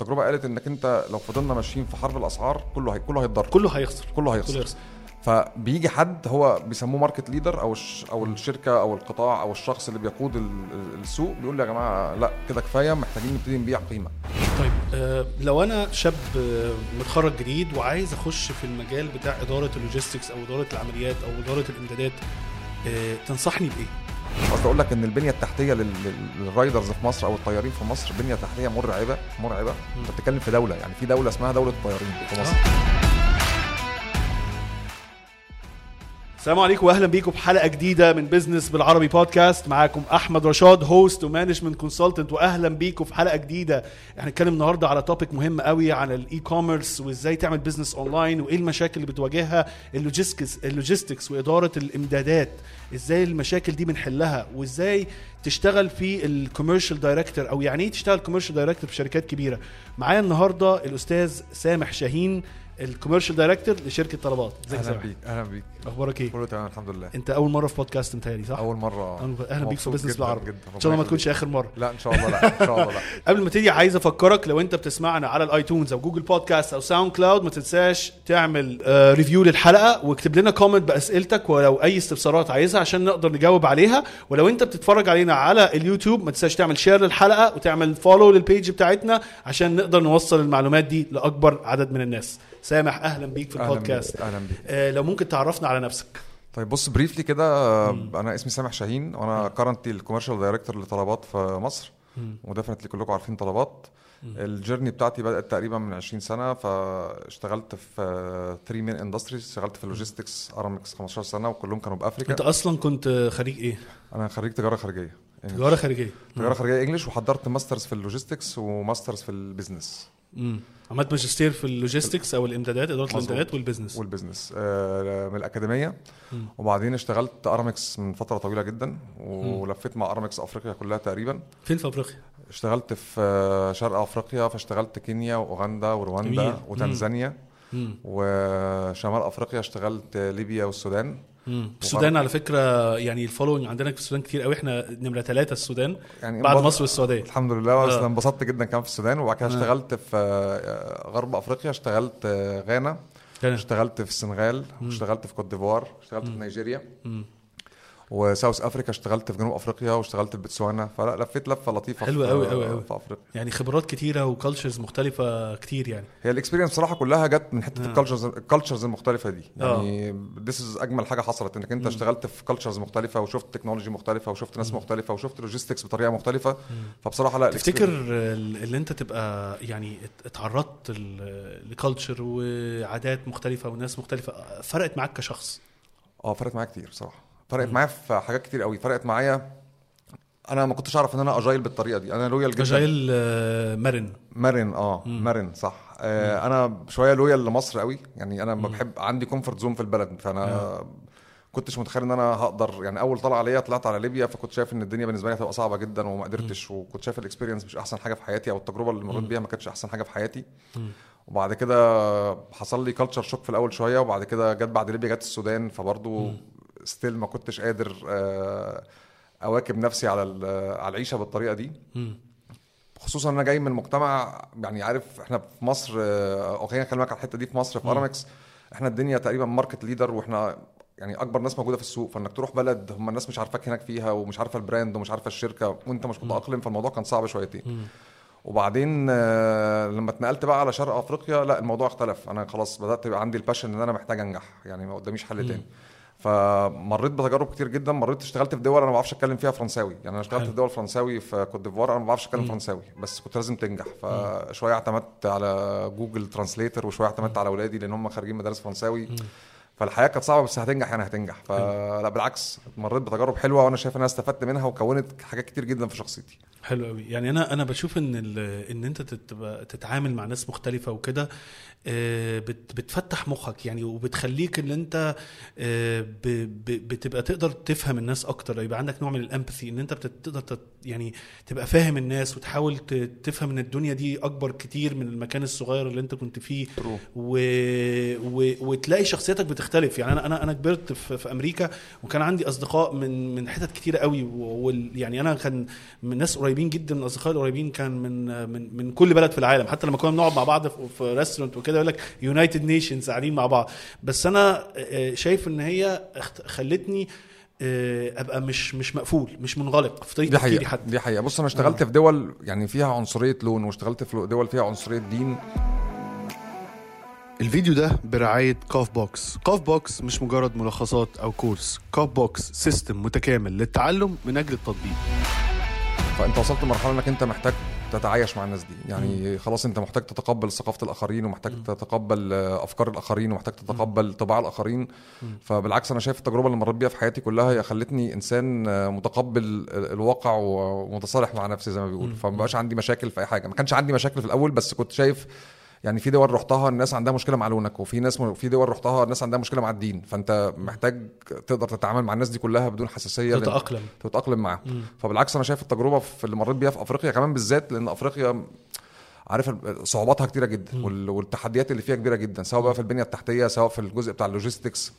التجربة قالت إنك أنت لو فضلنا ماشيين في حرب الأسعار كله هي كله هيتضرر. كله هيخسر. كله كله هيخسر. هيخسر. فبيجي حد هو بيسموه market leader أو الش أو الشركة أو القطاع أو الشخص اللي بيقود ال- ال- السوق بيقول يا جماعة لأ كده كفاية محتاجين نبتدي نبيع قيمة. طيب آه لو أنا شاب آه متخرج جديد وعايز أخش في المجال بتاع إدارة ال logistics أو إدارة العمليات أو إدارة الإمدادات آه تنصحني بإيه؟ قصدي أقول لك إن البنية التحتية لل- لل- لل riders في مصر أو الطيارين في مصر بنية تحتية مرعبة مرعبة. أنت بتتكلم في دولة يعني في دولة اسمها دولة الطيارين في مصر. السلام عليكم واهلا بيكم بحلقه جديدة من بزنس بالعربي بودكاست معاكم أحمد رشاد host و management consultant واهلا بيكم في حلقة جديدة. إحنا هنتكلم النهارده على topic مهم قوي عن ال e-commerce وإزاي تعمل business online وإيه المشاكل اللي بتواجهها ال logistics ال logistics وإدارة الإمدادات. إزاي المشاكل دي بنحلها؟ وإزاي تشتغل في ال commercial director أو يعني إيه تشتغل commercial director في شركات كبيرة؟ معايا النهارده الأستاذ سامح شاهين ال commercial director لشركة طلبات. ازيك أهلا بيك أهلا بيك. أخبارك إيه؟ كله تمام الحمد لله. أنت أول مرة في بودكاست متهيألي صح؟ أول مرة. أهلا- أهلا بيك في بزنس بالعربي. إن شاء الله ما تكونش. آخر مرة. لا إن شاء الله لا إن شاء الله لا. قبل ما تيجي عايز أفكرك لو أنت بتسمعنا على ال iTunes أو Google Podcast أو SoundCloud ما تنساش تعمل آه review للحلقة واكتب لنا comment بأسئلتك ولو أي استفسارات عايزها عشان نقدر نجاوب عليها. ولو أنت بتتفرج علينا على اليوتيوب ما تنساش تعمل share للحلقة وتعمل follow لل page بتاعتنا عشان نقدر نوصل المعلومات دي لأكبر عدد من الناس. سامح أهلا بيك في أهلا البودكاست. بيك أهلا بيك. آه لو ممكن تعرفنا على نفسك. طيب بص briefly كده أنا اسمي سامح شاهين وأنا currently ال commercial director لطلبات في مصر. و definitely كلكم عارفين طلبات. ال journey بتاعتي بدأت تقريبا من 20 سنة فاشتغلت في 3 main industries اشتغلت في ال logistics Aramex 15 سنة وكلهم كانوا بأفريكا. أنت أصلا كنت خريج إيه؟ أنا خريج تجارة خارجية. تجارة خارجية. تجارة خارجية English وحضرت masters في ال logistics و masters في ال business امم عملت ماجستير في ال logistics أو الإمدادات إدارة. الإمدادات وال business وال business آه، من الأكاديمية مم. وبعدين اشتغلت أرامكس من فترة طويلة جدا ولفيت مع أرامكس أفريقيا كلها تقريبا فين في أفريقيا؟ اشتغلت في آه، شرق أفريقيا فاشتغلت كينيا واوغندا ورواندا جميل. وتنزانيا مم. وشمال أفريقيا اشتغلت ليبيا والسودان. السودان على فكرة يعني ال following عندنا في السودان كتير قوي. إحنا نمرة ثلاثة السودان يعني بعد مصر والسعودية. الحمد لله بس آه. انبسطت جدا كمان في السودان. وبعد كده آه. اشتغلت في آه، غرب أفريقيا اشتغلت غانا كان- اشتغلت في السنغال واشتغلت في كوت ديفوار اشتغلت في نيجيريا. و South Africa اشتغلت في جنوب أفريقيا واشتغلت في بتسوانا فلا لفيت لفة لطيفة حلوة في أوي أوي أوي. في أفريقيا. يعني خبرات كتيرة و cultures مختلفة كتير يعني. هي ال experience بصراحة كلها جت من حتة آه. ال cultures ال cultures المختلفة دي. آه. يعني this is أجمل حاجة حصلت إنك أنت اشتغلت في cultures مختلفة وشفت technology مختلفة وشفت ناس مختلفة وشفت logistics بطريقة مختلفة. فبصراحة لا تفتكر اللي أنت تبقى يعني ات- اتعرضت ل culture وعادات مختلفة وناس مختلفة فرقت معاك كشخص؟ آه فرقت معايا كتير بصراحة. فرقت معايا في حاجات كتير قوي. فرقت معايا أنا ما كنتش أعرف إن أنا agile بالطريقة دي. أنا loyal جدا. agile آه، مرن مرن آه مرن صح. آه أنا شوية loyal لمصر قوي. يعني أنا ما بحب عندي comfort zone في البلد. فأنا كنتش متخيل إن أنا هقدر. يعني أول طلعة ليا طلعت على ليبيا فكنت شايف إن الدنيا بالنسبة لي هتبقى صعبة جدا وما قدرتش. وكنت شايف ال experience مش أحسن حاجة في حياتي أو التجربة اللي مريت بيها ما كانتش أحسن حاجة في حياتي. وبعد كده حصل لي culture shock في الأول شوية وبعد كده جت بعد ليبيا جت السودان فبرضو still ما كنتش قادر آه، أواكب نفسي على ال- على العيشة بالطريقة دي. خصوصا أنا جاي من مجتمع يعني عارف إحنا في مصر آه، أو خلينا اكلمك على الحتة دي. في مصر في أرامكس إحنا الدنيا تقريبا market leader وإحنا يعني أكبر ناس موجودة في السوق. فإنك تروح بلد هم الناس مش عارفاك هناك فيها ومش عارفة ال brand ومش عارفة الشركة وأنت مش متأقلم فالموضوع كان صعب شويتين. وبعدين آه، لما اتنقلت بقى على شرق أفريقيا لا الموضوع اختلف. أنا خلاص بدأت يبقى عندي ال passion إن أنا محتاج أنجح يعني ما قداميش حل تاني. فمريت بتجارب كتير جدا. مريت اشتغلت في دول أنا ما بعرفش أتكلم فيها فرنساوي. يعني أنا اشتغلت. في دول فرنساوي في كوت ديفوار أنا ما بعرفش أتكلم فرنساوي بس كنت لازم تنجح. فشويه اعتمدت على Google Translator وشوية اعتمدت على اولادي لأن هم خارجين مدارس فرنساوي. فالحياة كانت صعبة بس هتنجح يعني هتنجح. فلا بالعكس مريت بتجارب حلوة وأنا شايف إن أنا استفدت منها وكونت حاجات كتير جدا في شخصيتي. حلو قوي يعني أنا أنا بشوف إن إن أنت تتعامل مع ناس مختلفة وكده آه، بت- بتفتح مخك يعني وبتخليك إن أنت آه، بتبقى تقدر تفهم الناس أكتر. يبقى عندك نوع من الإمباثي إن أنت بتقدر يعني تبقى فاهم الناس وتحاول تفهم إن الدنيا دي أكبر كتير من المكان الصغير اللي أنت كنت فيه. و... و... وتلاقي شخصيتك بتختلف يعني أنا أنا أنا كبرت في, في أمريكا وكان عندي أصدقاء من من حتت كتيرة قوي وال... يعني أنا كان من ناس قريبين جدا من اصدقائي القريبين كان من من من كل بلد في العالم. حتى لما كنا بنقعد مع بعض في, في restaurant وكده يقول لك United Nations قاعدين مع بعض. بس أنا آه، شايف إن هي خلتني آه، أبقى مش مش مقفول مش منغلق في طريقة دي تفكيري حقيقة حتى. دي حقيقة. بص أنا اشتغلت في دول يعني فيها عنصرية لون واشتغلت في دول فيها عنصرية دين. الفيديو ده برعاية كوف بوكس كوف بوكس مش مجرد ملخصات أو كورس. كوف بوكس system متكامل للتعلم من أجل التطبيق. فأنت وصلت لمرحلة إنك أنت محتاج تتعايش مع الناس دي. يعني خلاص أنت محتاج تتقبل ثقافة الآخرين ومحتاج تتقبل أفكار الآخرين ومحتاج تتقبل طباع الآخرين. فبالعكس أنا شايف التجربة اللي مريت بيها في حياتي كلها هي خلتني إنسان آه، متقبل ال- الواقع ومتصالح مع نفسي زي ما بيقولوا. فما بقاش عندي مشاكل في أي حاجة. ما كانش عندي مشاكل في الأول بس كنت شايف يعني في دول رحتها الناس عندها مشكلة مع لونك وفي ناس في دول رحتها الناس عندها مشكلة مع الدين فأنت محتاج تقدر تتعامل مع الناس دي كلها بدون حساسية لأن- تتأقلم. تتأقلم معاهم. فبالعكس أنا شايف التجربة في اللي مريت بيها في أفريقيا كمان بالذات لأن أفريقيا عارف صعوباتها كتيرة جدا وال- والتحديات اللي فيها كبيرة جدا سواء بقى في البنية التحتية سواء في الجزء بتاع اللوجيستكس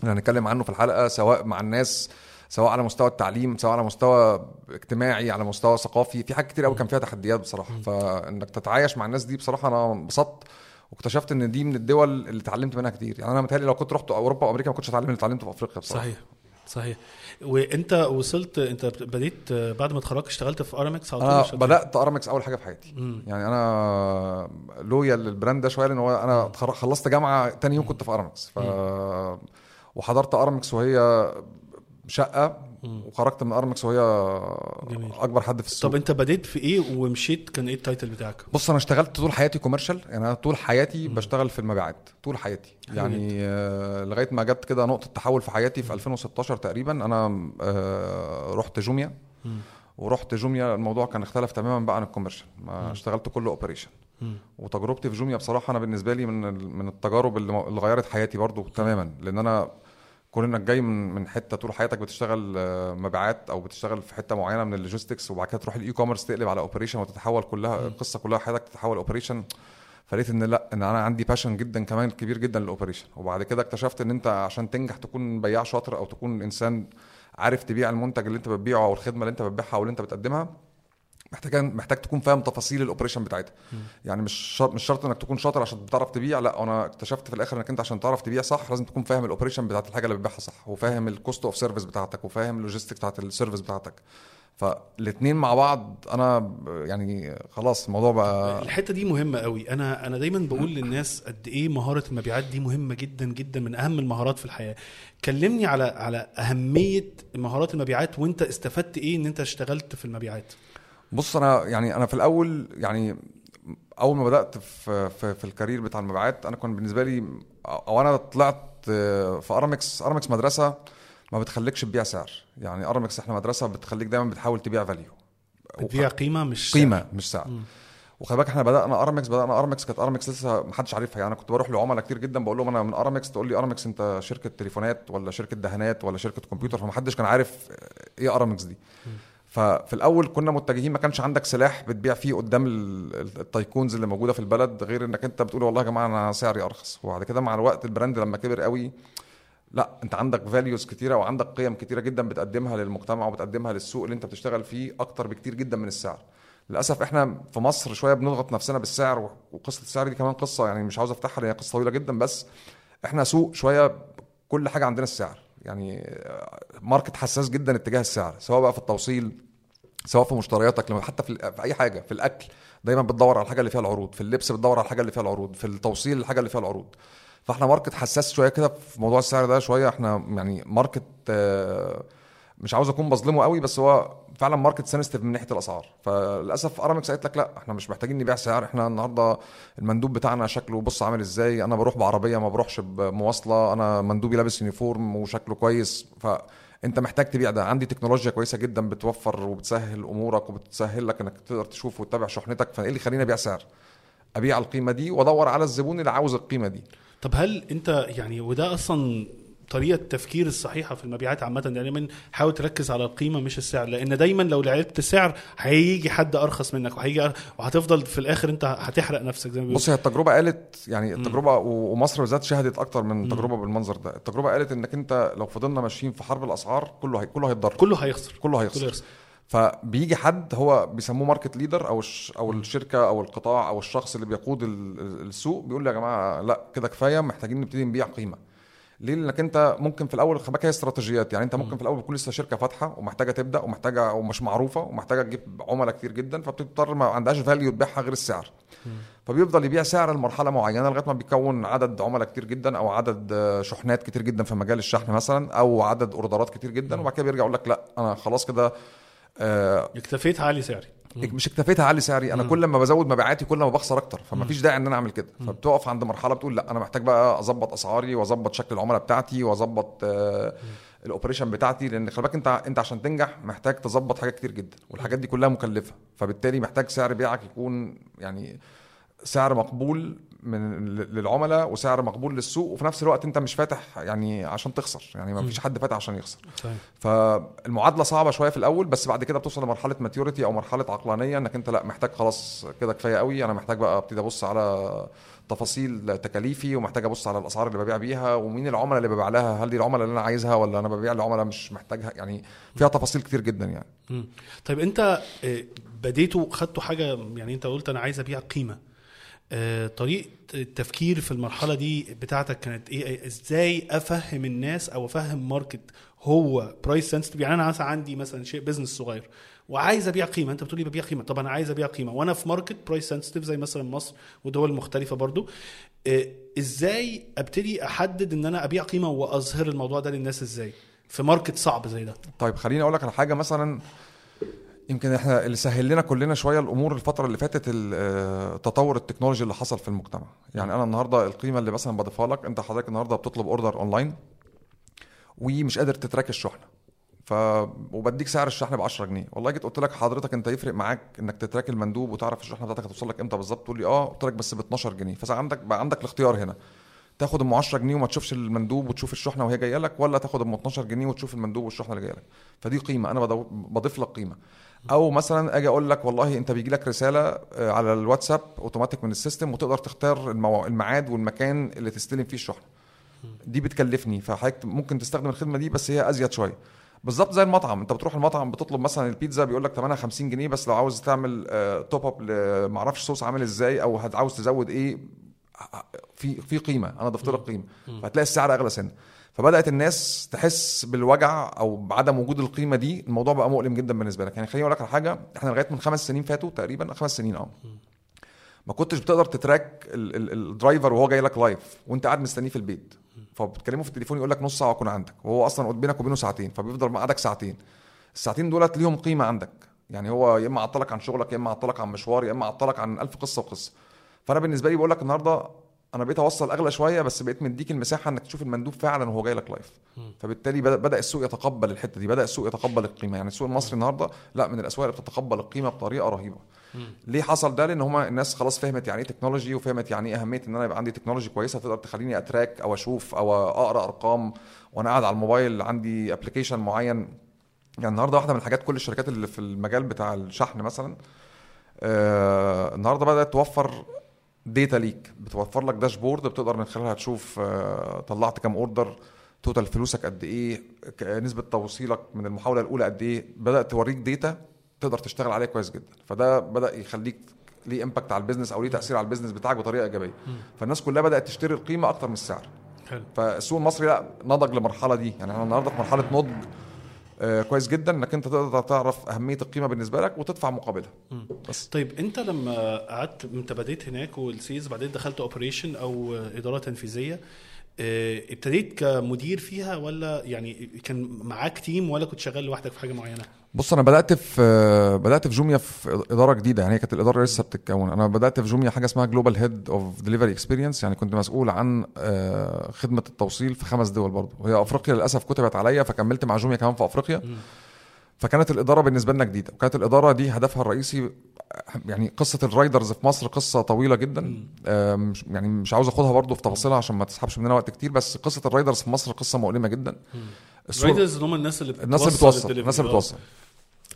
اللي هنتكلم عنه في الحلقة سواء مع الناس سواء على مستوى التعليم سواء على مستوى اجتماعي على مستوى ثقافي في حاجات كتير قوي كان فيها تحديات بصراحة. فإنك تتعايش مع الناس دي بصراحة أنا انبسطت واكتشفت إن دي من الدول اللي اتعلمت منها كتير. يعني أنا متهيألي لو كنت رحت أوروبا وأمريكا ما كنتش هتعلم اللي اتعلمته في أفريقيا بصراحة. صحيح صحيح. وإنت وصلت إنت بديت بعد ما اتخرجت اشتغلت في أرامكس على طول أنا بدأت أرامكس أول حاجة في حياتي. يعني أنا loyal لل brand ده شوية لأن هو أنا خلصت جامعة تاني يوم كنت في أرامكس. ف وحضرت أرامكس وهي شقة وخرجت من ارامكس وهي جميل. أكبر حد في السوق. طب أنت بديت في إيه ومشيت كان إيه ال title بتاعك؟ بص أنا اشتغلت طول حياتي commercial يعني أنا طول حياتي بشتغل في المبيعات طول حياتي. حلو يعني آه لغاية ما جت كده نقطة تحول في حياتي في 2016 تقريبا أنا آه رحت جوميا. ورحت جوميا الموضوع كان اختلف تماما بقى عن ال commercial ما اشتغلت كله operation وتجربتي في جوميا بصراحة أنا بالنسبة لي من من التجارب اللي اللي غيرت حياتي برضو تماما. لأن أنا كون انك جاي من من حتة طول حياتك بتشتغل آه، مبيعات أو بتشتغل في حتة معينة من ال logistics وبعد كده تروح ال e-commerce تقلب على operation وتتحول كلها القصة كلها حياتك تتحول operation فلقيت إن لأ إن أنا عندي passion جدا كمان كبير جدا لل operation وبعد كده اكتشفت إن أنت عشان تنجح تكون بياع شاطر أو تكون إنسان عارف تبيع المنتج اللي أنت بتبيعه أو الخدمة اللي أنت بتبيعها أو اللي أنت بتقدمها محتاج محتاج تكون فاهم تفاصيل ال operation بتاعتها. يعني مش شرط مش شرط إنك تكون شاطر عشان تعرف تبيع لا أنا اكتشفت في الآخر إنك أنت عشان تعرف تبيع صح لازم تكون فاهم ال operation بتاعت الحاجة اللي بتبيعها صح وفاهم ال cost of service بتاعتك وفاهم ال logistic بتاعت ال service بتاعتك. فالاثنين مع بعض أنا يعني خلاص الموضوع بقى الحتة دي مهمة قوي. أنا أنا دايما بقول للناس قد إيه مهارة المبيعات دي مهمة جدا جدا من أهم المهارات في الحياة. كلمني على على أهمية مهارات المبيعات وأنت استفدت إيه إن أنت اشتغلت في المبيعات؟ بص أنا يعني أنا في الأول يعني أول ما بدأت في في, في ال career بتاع المبيعات أنا كان بالنسبة لي أو أنا طلعت في أرامكس أرامكس مدرسة ما بتخليكش تبيع سعر. يعني أرامكس إحنا مدرسة بتخليك دايما بتحاول تبيع value بتبيع قيمة مش قيمة مش سعر. وخلي بالك إحنا بدأنا أرامكس بدأنا أرامكس كانت أرامكس لسه ما حدش عارفها. يعني أنا كنت بروح لعملاء كتير جدا بقول لهم أنا من أرامكس تقول لي أرامكس أنت شركة تليفونات ولا شركة دهانات ولا شركة كمبيوتر؟ فما حدش كان عارف إيه أرامكس دي. ففي الأول كنا متجهين ما كانش عندك سلاح بتبيع فيه قدام ال- ال- ال tycoons اللي موجودة في البلد غير إنك أنت بتقول والله يا جماعة أنا سعري أرخص. وبعد كده مع الوقت ال brand لما كبر قوي لا أنت عندك values كتيرة وعندك قيم كتيرة جدا بتقدمها للمجتمع وبتقدمها للسوق اللي أنت بتشتغل فيه أكتر بكتير جدا من السعر. للأسف إحنا في مصر شوية بنضغط نفسنا بالسعر وقصة السعر دي كمان قصة يعني مش عاوز أفتحها لأن قصة طويلة جدا بس إحنا سوق شوية كل حاجة عندنا السعر. يعني آه، market حساس جدا اتجاه السعر سواء بقى في التوصيل سواء في مشترياتك لما حتى في, في أي حاجة في الأكل دايما بتدور على الحاجة اللي فيها العروض في اللبس بتدور على الحاجة اللي فيها العروض في التوصيل الحاجة اللي فيها العروض. فاحنا market حساس شوية كده في موضوع السعر ده شوية إحنا يعني market آه، مش عاوز أكون بظلمه قوي بس هو فعلا market sensitive من ناحية الأسعار. فللأسف أرامكس قالت لك لا إحنا مش محتاجين نبيع سعر إحنا النهارده المندوب بتاعنا شكله بص عامل إزاي؟ أنا بروح بعربية ما بروحش بمواصلة أنا مندوبي لابس يونيفورم وشكله كويس فأنت محتاج تبيع ده. عندي تكنولوجيا كويسة جدا بتوفر وبتسهل أمورك وبتسهل لك إنك تقدر تشوف وتتابع شحنتك. فإيه اللي يخليني أبيع سعر؟ أبيع القيمة دي وأدور على الزبون اللي عاوز القيمة دي. طب هل أنت يعني وده أصلا طريقة التفكير الصحيحة في المبيعات عامة دايما حاول تركز على القيمة مش السعر لأن دايما لو لعبت سعر هيجي حد أرخص منك وهيجي وهتفضل في الآخر أنت هتحرق نفسك زي ما بص هي التجربة قالت يعني التجربة و- ومصر بالذات شهدت أكتر من تجربة بالمنظر ده. التجربة قالت إنك أنت لو فضلنا ماشيين في حرب الأسعار كله هي... كله هيتضرر. كله هيخسر. كله كله هيخسر. هيخسر فبيجي حد هو بيسموه market leader أو الش... أو الشركة أو القطاع أو الشخص اللي بيقود ال- ال- السوق بيقول يا جماعة لا كده كفاية محتاجين نبتدي نبيع قيمة. ليه؟ لأنك أنت ممكن في الأول خد بالك هي استراتيجيات. يعني أنت ممكن في الأول بتكون لسه شركة فاتحة ومحتاجة تبدأ ومحتاجة ومش معروفة ومحتاجة تجيب عملاء كتير جدا فبتضطر ما عندهاش value تبيعها غير السعر. فبيفضل يبيع سعر لمرحلة معينة لغاية ما بيكون عدد عملاء كتير جدا أو عدد شحنات كتير جدا في مجال الشحن مثلا أو عدد أوردرات كتير جدا. وبعد كده بيرجع يقول لك لا أنا خلاص كده آه، اكتفيت عالي سعري. مش اكتفيت اعلي سعري. أنا كل ما بزود مبيعاتي كل ما بخسر أكتر. فما فيش داعي إن أنا أعمل كده. فبتقف عند مرحلة بتقول لأ أنا محتاج بقى أظبط أسعاري وأظبط شكل العملاء بتاعتي وأظبط آه، ال operation بتاعتي. لأن خلي بالك أنت أنت عشان تنجح محتاج تظبط حاجات كتير جدا والحاجات دي كلها مكلفة. فبالتالي محتاج سعر بيعك يكون يعني سعر مقبول من للعملاء وسعر مقبول للسوق وفي نفس الوقت انت مش فاتح يعني عشان تخسر يعني ما فيش حد فاتح عشان يخسر. صحيح. فالمعادلة صعبة شوية في الأول بس بعد كده بتوصل لمرحلة ماتيوريتي أو مرحلة عقلانية إنك أنت لأ محتاج خلاص كده كفاية قوي. أنا محتاج بقى أبتدي أبص على تفاصيل تكاليفي ومحتاج أبص على الأسعار اللي ببيع بيها ومين العملاء اللي ببيع لها هل دي العملاء اللي أنا عايزها ولا أنا ببيع لعملاء مش محتاجها؟ يعني فيها تفاصيل كتير جدا يعني. طيب أنت آه، بديتوا خدتوا حاجة يعني أنت قلت أنا عايز أبيع قيمة. طريقة التفكير في المرحلة دي بتاعتك كانت إيه؟ إزاي أفهم الناس أو أفهم market هو price sensitive يعني أنا مثلا عندي مثلا شيء business صغير وعايز أبيع قيمة. أنت بتقولي ببيع قيمة. طب أنا عايز أبيع قيمة. وأنا في market price sensitive زي مثلا مصر ودول مختلفة برضو. آه، إزاي أبتدي أحدد إن أنا أبيع قيمة وأظهر الموضوع ده للناس إزاي؟ في market صعب زي ده. طيب خليني أقول لك على حاجة. مثلا يمكن إحنا اللي سهل لنا كلنا شوية الأمور الفترة اللي فاتت ال- آه، ال technology اللي حصل في المجتمع. يعني أنا النهارده القيمة اللي مثلا بضيفها لك أنت حضرتك النهارده بتطلب order online ومش قادر ت track الشحنة. ف وبديك سعر الشحن ب 10 جنيه. والله جيت قلت لك حضرتك أنت يفرق معاك إنك ت track المندوب وتعرف الشحنة بتاعتك هتوصل لك إمتى بالظبط تقول لي آه قلت لك بس ب 12 جنيه فعندك بقى عندك الاختيار هنا. تاخد أم 10 جنيه وما تشوفش المندوب وتشوف الشحنة وهي جاية لك ولا تاخد أم 12 جنيه وتشوف المندوب والشحنة اللي جاية لك. فدي قيمة. أنا بضيف لك قيمة. أو مثلا أجي أقول لك والله أنت بيجي لك رسالة آه، على الواتساب اوتوماتيك من ال system وتقدر تختار. الميعاد والمكان اللي تستلم فيه الشحنه دي بتكلفني فحضرتك ممكن تستخدم الخدمة دي بس هي أزيد شوية. بالظبط زي المطعم أنت بتروح المطعم بتطلب مثلا البيتزا بيقول لك ثمنها 50 جنيه بس لو عاوز تعمل top up معرفش صوص عامل إزاي أو عاوز تزود إيه في في قيمة أنا ضفت لك قيمة. فهتلاقي السعر أغلى سنة. فبدأت الناس تحس بالوجع أو بعدم وجود القيمة دي الموضوع بقى مؤلم جدا بالنسبة لك. يعني خليني أقول لك على حاجة إحنا لغاية من خمس سنين فاتوا تقريبا خمس سنين آه ما كنتش بتقدر ت track ال- ال- ال driver وهو جاي لك live وأنت قاعد مستنيه في البيت. فبتكلمه في التليفون يقول لك نص ساعة وأكون عندك. وهو أصلا بينك وبينه ساعتين فبيفضل مقعدك ساعتين. الساعتين دولت ليهم قيمة عندك. يعني هو يا إما عطلك عن شغلك يا إما عطلك عن مشوار يا إما عطلك عن ألف قصة وقصة. فأنا بالنسبة لي بقول لك النهارده أنا بقيت اوصل اغلى شوية بس بقيت مديك المساحه انك تشوف المندوب فعلا وهو جاي لك live فبالتالي بدا السوق يتقبل الحتة دي بدأ السوق يتقبل القيمة. يعني السوق المصري النهارده لا من الأسواق اللي بتتقبل القيمة بطريقة رهيبة. ليه حصل ده؟ لأن هما الناس خلاص فهمت يعني إيه technology وفهمت يعني إيه أهمية إن أنا يبقى عندي technology كويسة. تقدر تخليني أ track أو أشوف أو أقرأ أرقام وأنا قاعد على الموبايل عندي application معين. يعني النهارده واحدة من الحاجات كل الشركات اللي في المجال بتاع الشحن مثلا آه النهارده بدأت توفر data ليك بتوفر لك dashboard بتقدر من خلالها تشوف آه طلعت كام order total فلوسك قد إيه نسبة توصيلك من المحاولة الأولى قد إيه. بدأت توريك data تقدر تشتغل عليها كويس جدا. فده بدأ يخليك ليه impact على ال business أو ليه تأثير على ال business بتاعك بطريقة إيجابية. فالناس كلها بدأت تشتري القيمة أكتر من السعر. حلو. فالسوق المصري لا نضج للمرحلة دي. يعني إحنا النهارده في مرحلة نضج كويس جدا إنك أنت تقدر تعرف أهمية القيمة بالنسبة لك وتدفع مقابلها. بس. طيب أنت لما قعدت أنت بديت هناك وال sales بعدين دخلت operation أو إدارة تنفيذية آه، ابتديت كمدير فيها ولا يعني كان معاك team ولا كنت شغال لوحدك في حاجة معينة؟ بص أنا بدأت في بدأت في جوميا في إدارة جديدة يعني هي كانت الإدارة لسه بتتكون. أنا بدأت في جوميا حاجة اسمها global head of delivery experience يعني كنت مسؤول عن آه، خدمة التوصيل في خمس دول برضه وهي أفريقيا للأسف كتبت عليا فكملت مع جوميا كمان في أفريقيا. فكانت الإدارة بالنسبة لنا جديدة. وكانت الإدارة دي هدفها الرئيسي يعني قصة ال riders في مصر قصة طويلة جدا. آه، مش- يعني مش عاوز أخدها برضو في تفاصيلها عشان ما تسحبش مننا وقت كتير بس قصة ال riders في مصر قصة مؤلمة جدا. ال riders هم الناس اللي الناس اللي بتوصل. الناس اللي. بتوصل.